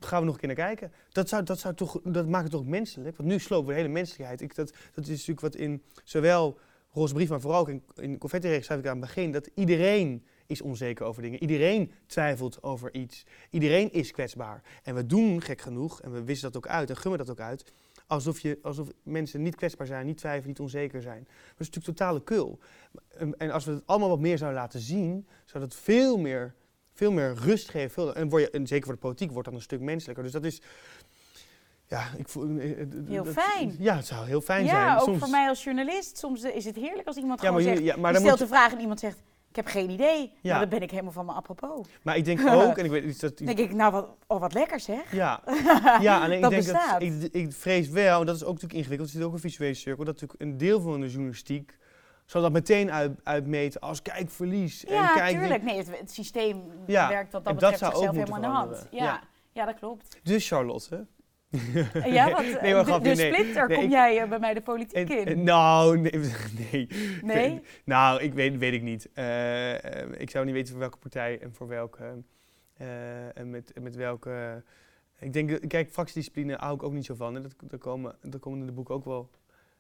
Gaan we nog een keer naar kijken. Dat, zou, dat, zou toch, dat maakt het toch menselijk? Want nu slopen we de hele menselijkheid. Ik, dat, dat is natuurlijk wat in zowel Roze maar vooral ook in, in Confetti schrijf ik aan het begin, dat iedereen is onzeker over dingen. Iedereen twijfelt over iets. Iedereen is kwetsbaar. En we doen gek genoeg, en we wisten dat ook uit en gummen dat ook uit, alsof, je, alsof mensen niet kwetsbaar zijn, niet twijfelen, niet onzeker zijn. Dat is natuurlijk totale kul. En als we het allemaal wat meer zouden laten zien, zou dat veel meer, veel meer rust geven. Veel, en, word je, en zeker voor de politiek wordt dan een stuk menselijker. Dus dat is... Ja, ik voel, eh, eh, heel fijn. Ja, het zou heel fijn ja, zijn. Ja, ook voor mij als journalist. Soms is het heerlijk als iemand ja, gewoon maar, zegt... Ja, maar je stelt een vraag en iemand zegt... Ik heb geen idee. Ja. dan ben ik helemaal van me apropos. Maar ik denk (laughs) ook, en ik weet dat. denk ik, nou wat, oh, wat lekker zeg. Ja, (laughs) ja en ik dat denk bestaat. dat. Ik, ik vrees wel, en dat is ook natuurlijk ingewikkeld, er zit ook een visuele cirkel, dat natuurlijk een deel van de journalistiek zal dat meteen uit, uitmeten als kijk verlies. Ja, en kijk tuurlijk. Nee, het, het systeem ja, werkt wat dat betreft dat zichzelf helemaal in de hand. Ja. ja. Ja. dat klopt. Dus Charlotte, (laughs) ja, wat, nee, maar de, de splinter, nee, kom jij uh, bij mij de politiek in? Uh, nou, nee. (laughs) Nee? nee? nou, ik weet, weet ik niet. Uh, ik zou niet weten voor welke partij en voor welke... en met, met welke... Ik denk, kijk, fractiediscipline hou ik ook niet zo van. Dat, dat, komen, dat komen in de boek ook wel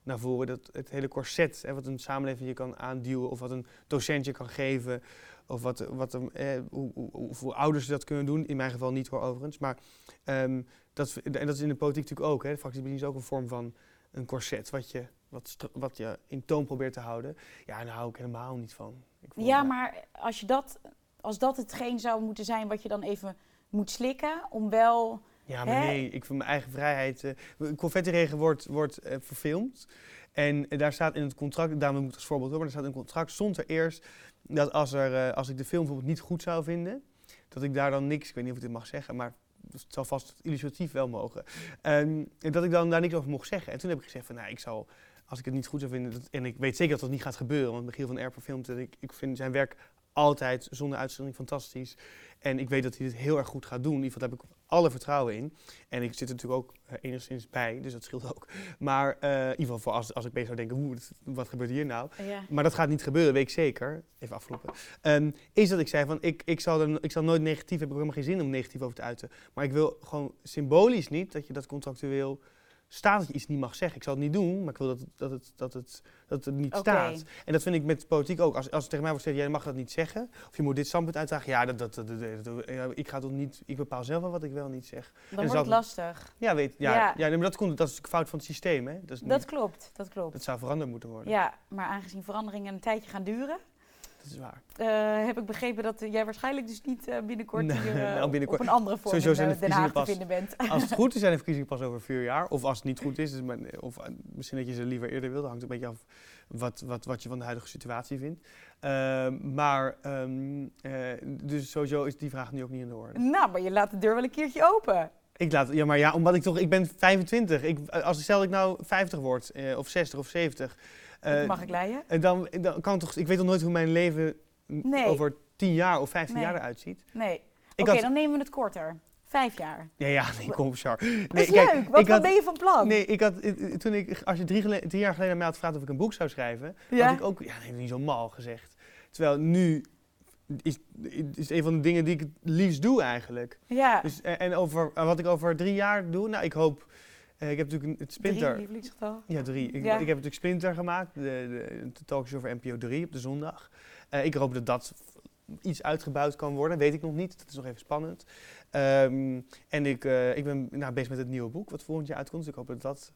naar voren. Dat het hele corset, hè, wat een samenleving je kan aanduwen... of wat een docentje kan geven... of wat, wat eh, hoe, hoe, hoe, ouders dat kunnen doen. In mijn geval niet hoor, overigens. Maar... Um, dat, en dat is in de politiek natuurlijk ook. Hè. Fractiebediening is ook een vorm van een corset wat je, wat, wat je in toon probeert te houden. Ja, daar hou ik helemaal niet van. ja, maar als, je dat, als dat hetgeen zou moeten zijn wat je dan even moet slikken om wel... Ja, maar nee, ik vind mijn eigen vrijheid... Uh, confetti-regen wordt, wordt uh, verfilmd. En uh, daar staat in het contract, daarom moet ik als voorbeeld horen, maar er staat in het contract, stond er eerst dat als, er, als ik de film bijvoorbeeld niet goed zou vinden, dat ik daar dan niks, ik weet niet of ik dit mag zeggen, maar het zal vast illustratief wel mogen. Um, en dat ik dan daar niks over mocht zeggen. En toen heb ik gezegd van, nou, ik zal, als ik het niet goed zou vinden, en ik weet zeker dat dat niet gaat gebeuren, want Michiel van Erpen filmt dat ik, ik vind zijn werk altijd zonder uitzondering fantastisch. En ik weet dat hij het heel erg goed gaat doen. In ieder geval heb ik alle vertrouwen in. En ik zit er natuurlijk ook uh, enigszins bij, dus dat scheelt ook. Maar uh, in ieder geval voor als, als ik bezig zou denken, hoe, wat gebeurt hier nou? Ja. Maar dat gaat niet gebeuren, weet ik zeker. Even aflopen. Um, is dat ik zei van, ik, ik, zal er, ik zal nooit negatief, heb ik helemaal geen zin om negatief over te uiten. Maar ik wil gewoon symbolisch niet dat je dat contractueel staat dat je iets niet mag zeggen. Ik zal het niet doen, maar ik wil dat, het, dat, het, dat, het, dat het niet okay. staat. En dat vind ik met politiek ook. Als, als het tegen mij wordt gezegd, jij mag dat niet zeggen, of je moet dit standpunt uitdragen, ja, dat, dat, dat, dat ik ga toch niet, ik bepaal zelf wel wat ik wel niet zeg. Dan wordt het lastig. Ja, weet, ja, ja. ja maar dat, komt, dat is een fout van het systeem. Hè? Dat, is dat klopt, dat klopt. Dat zou veranderd moeten worden. Ja, maar aangezien veranderingen een tijdje gaan duren, dat is waar. Uh, heb ik begrepen dat jij waarschijnlijk dus niet uh, binnenkort nee, hier uh, nou, binnenkort. op een andere vorm Sowieso in Den Haag pas, te vinden bent. Als het goed is, zijn de (laughs) verkiezingen pas over vier jaar. Of als het niet goed is, of misschien dat je ze liever eerder wilde. Hangt een beetje af wat, wat, wat je van de huidige situatie vindt. Ehm, maar, um, dus sowieso is die vraag nu ook niet in de orde. Nou, maar je laat de deur wel een keertje open. Ik laat, ja, maar ja, omdat ik toch, ik ben 25. Ik, als stel ik nou 50 word, of 60 of 70 uh, mag ik leiden? En dan, dan kan toch, ik weet toch nooit hoe mijn leven nee. over 10 jaar of 15 nee. jaar eruit ziet? Nee. Oké, okay, dan nemen we het korter. Vijf jaar. Ja, ja, nee, kom, Char. Nee, dat is kijk, leuk. Wat, wat had, ben je van plan? Nee, ik had, toen ik, als je drie, drie jaar geleden mij had gevraagd of ik een boek zou schrijven, ja? had ik ook, ja, nee, niet zo mal gezegd. Terwijl nu is, is een van de dingen die ik het liefst doe eigenlijk. Ja. Dus, en over, wat ik over drie jaar doe, nou, ik hoop uh, ik heb natuurlijk het Splinter... Drie lievelingsgetal? Ja, drie. Ik, ja. ik, heb natuurlijk Splinter gemaakt, de, de, de talkshow over NPO 3 op de zondag. Uh, ik hoop dat dat iets uitgebouwd kan worden, weet ik nog niet. Dat is nog even spannend. Um, en ik, uh, ik ben nou, bezig met het nieuwe boek, wat volgend jaar uitkomt. Dus ik hoop dat dat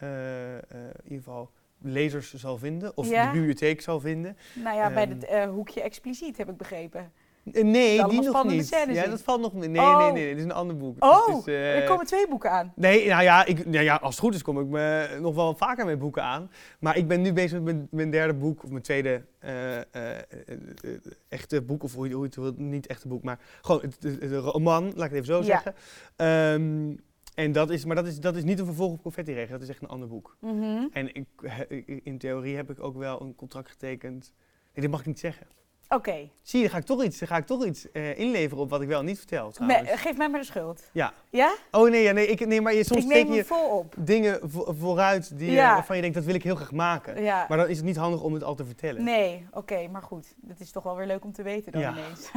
in ieder geval lezers zal vinden of Ja? de bibliotheek zal vinden. Nou ja, bij Ehm. het eh, hoekje expliciet heb ik begrepen. Eh, nee, die nog niet. scènes Ja, in. dat valt nog niet. Nee, Oh. nee, nee, dit is een ander boek. Oh, is, eh, er komen twee boeken aan. Nee, nou ja, ik, nou ja, als het goed is kom ik me nog wel vaker met boeken aan. Maar ik ben nu bezig met mijn, mijn derde boek, of mijn tweede eh, echte boek, of hoe je hoe je het wilt, niet echte boek, maar gewoon het, het- het roman, laat ik het even zo Ja. zeggen. Ehm, en dat is, maar dat is, dat is niet een vervolg op Confetti Regen, dat is echt een ander boek. Mhm. En ik, in theorie heb ik ook wel een contract getekend. Nee, dat mag ik niet zeggen. Oké, Zie je, dan ga ik toch iets, ga ik toch iets eh, inleveren op wat ik wel niet vertel Me- geef mij maar de schuld. Ja. Ja? Oh nee, ja, nee, ik, nee maar je, soms neem je op. dingen vo- vooruit die, eh, waarvan je denkt, dat wil ik heel graag maken. Ja. Maar dan is het niet handig om het al te vertellen. Nee, oké, maar goed. Dat is toch wel weer leuk om te weten dan Ja. ineens.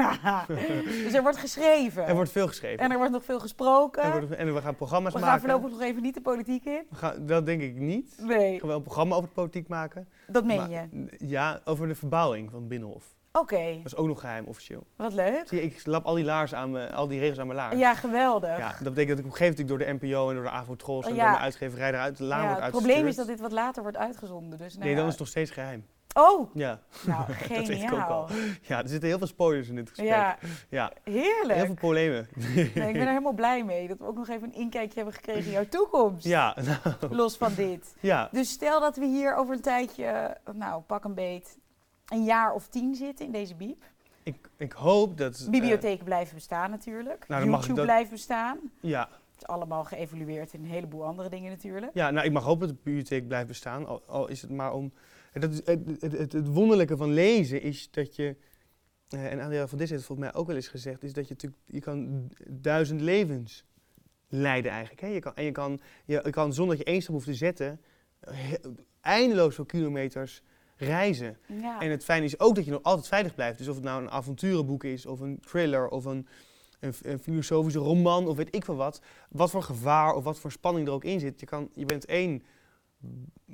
(laughs) dus er wordt geschreven. Er wordt veel geschreven. En er wordt nog veel gesproken. Wordt- en we gaan programma's we gaan maken. voorlopig nog even niet de politiek in. We gaan- dat denk ik niet. We Nee, gaan wel een programma over de politiek maken. dat meen Maar- je. Ja, over de verbouwing van het Binnenhof. Oké, Dat is ook nog geheim officieel. wat leuk. Zie je, ik lap al die laars aan me, al die regels aan mijn laars. Ja, geweldig. Ja, dat betekent dat ik op een gegeven moment door de NPO en door de Avotros en Ja. door mijn uitgeverij eruit de laan Ja, wordt het probleem is dat dit wat later wordt uitgezonden. Dus nou Nee, dan is het nog steeds geheim. Oh, Ja, nou, (laughs) dat weet ik ook geniaal. al. Ja, er zitten heel veel spoilers in dit gesprek. Ja, Ja, heerlijk. heel veel problemen. (laughs) Nee, ik ben er helemaal blij mee dat we ook nog even een inkijkje hebben gekregen in jouw toekomst. Ja, (laughs) nou, Los van dit. ja. Dus stel dat we hier over een tijdje, nou pak een beet, een jaar of tien zitten in deze biep. Ik, ik hoop dat... eh, Bibliotheken blijven bestaan natuurlijk. Nou, YouTube dat- blijft bestaan. ja, Het is allemaal geëvolueerd in een heleboel andere dingen natuurlijk. ja, nou, ik mag hopen dat de bibliotheek blijft bestaan. Al, al is het maar om... en Dat is, het, het, het, het wonderlijke van lezen is dat je... eh, en Adriaan van Dis heeft het volgens mij ook wel eens gezegd... is dat je natuurlijk... Je kan duizend levens leiden eigenlijk. Hè? Je kan, en je kan, je, je kan zonder dat je één stap hoeft te zetten... he- eindeloos veel kilometers reizen. Ja. En het fijne is ook dat je nog altijd veilig blijft. Dus of het nou een avonturenboek is, of een thriller, of een, een, een filosofische roman, of weet ik veel wat. Wat voor gevaar of wat voor spanning er ook in zit. Je, kan, je bent één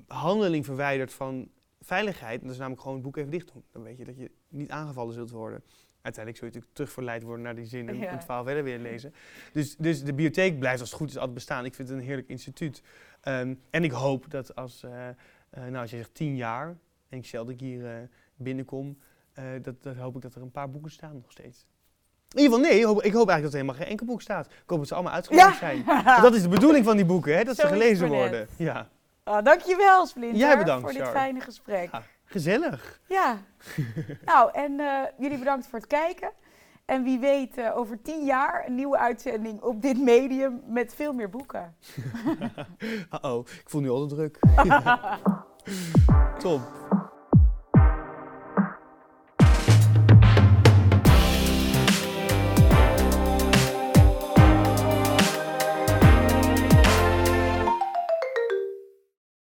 handeling verwijderd van veiligheid. En dat is namelijk gewoon het boek even dicht doen. Dan weet je dat je niet aangevallen zult worden. Uiteindelijk zul je natuurlijk terugverleid worden naar die zin en Ja. het verhaal verder willen lezen. Dus, dus de bibliotheek blijft als het goed is altijd bestaan. Ik vind het een heerlijk instituut. Ehm, en ik hoop dat als, eh, eh, nou, als je zegt tien jaar, en ik stel dat ik hier eh, binnenkom, eh, dat, dat hoop ik dat er een paar boeken staan nog steeds. In ieder geval, nee, hoop- ik hoop eigenlijk dat er helemaal geen enkel boek staat. Ik hoop dat ze allemaal uitgelezen zijn. Want dat is de bedoeling van die boeken, hè? dat ze Zo gelezen net. worden. Ja, Ah, dankjewel Splinter Jij bedankt, voor dit fijne gesprek. Ja. gezellig. Ja. (laughs) nou, en eh, jullie bedankt voor het kijken. En wie weet, over tien jaar een nieuwe uitzending op dit medium met veel meer boeken. (laughs) Uh-oh, ik voel nu al de druk. (laughs) Top.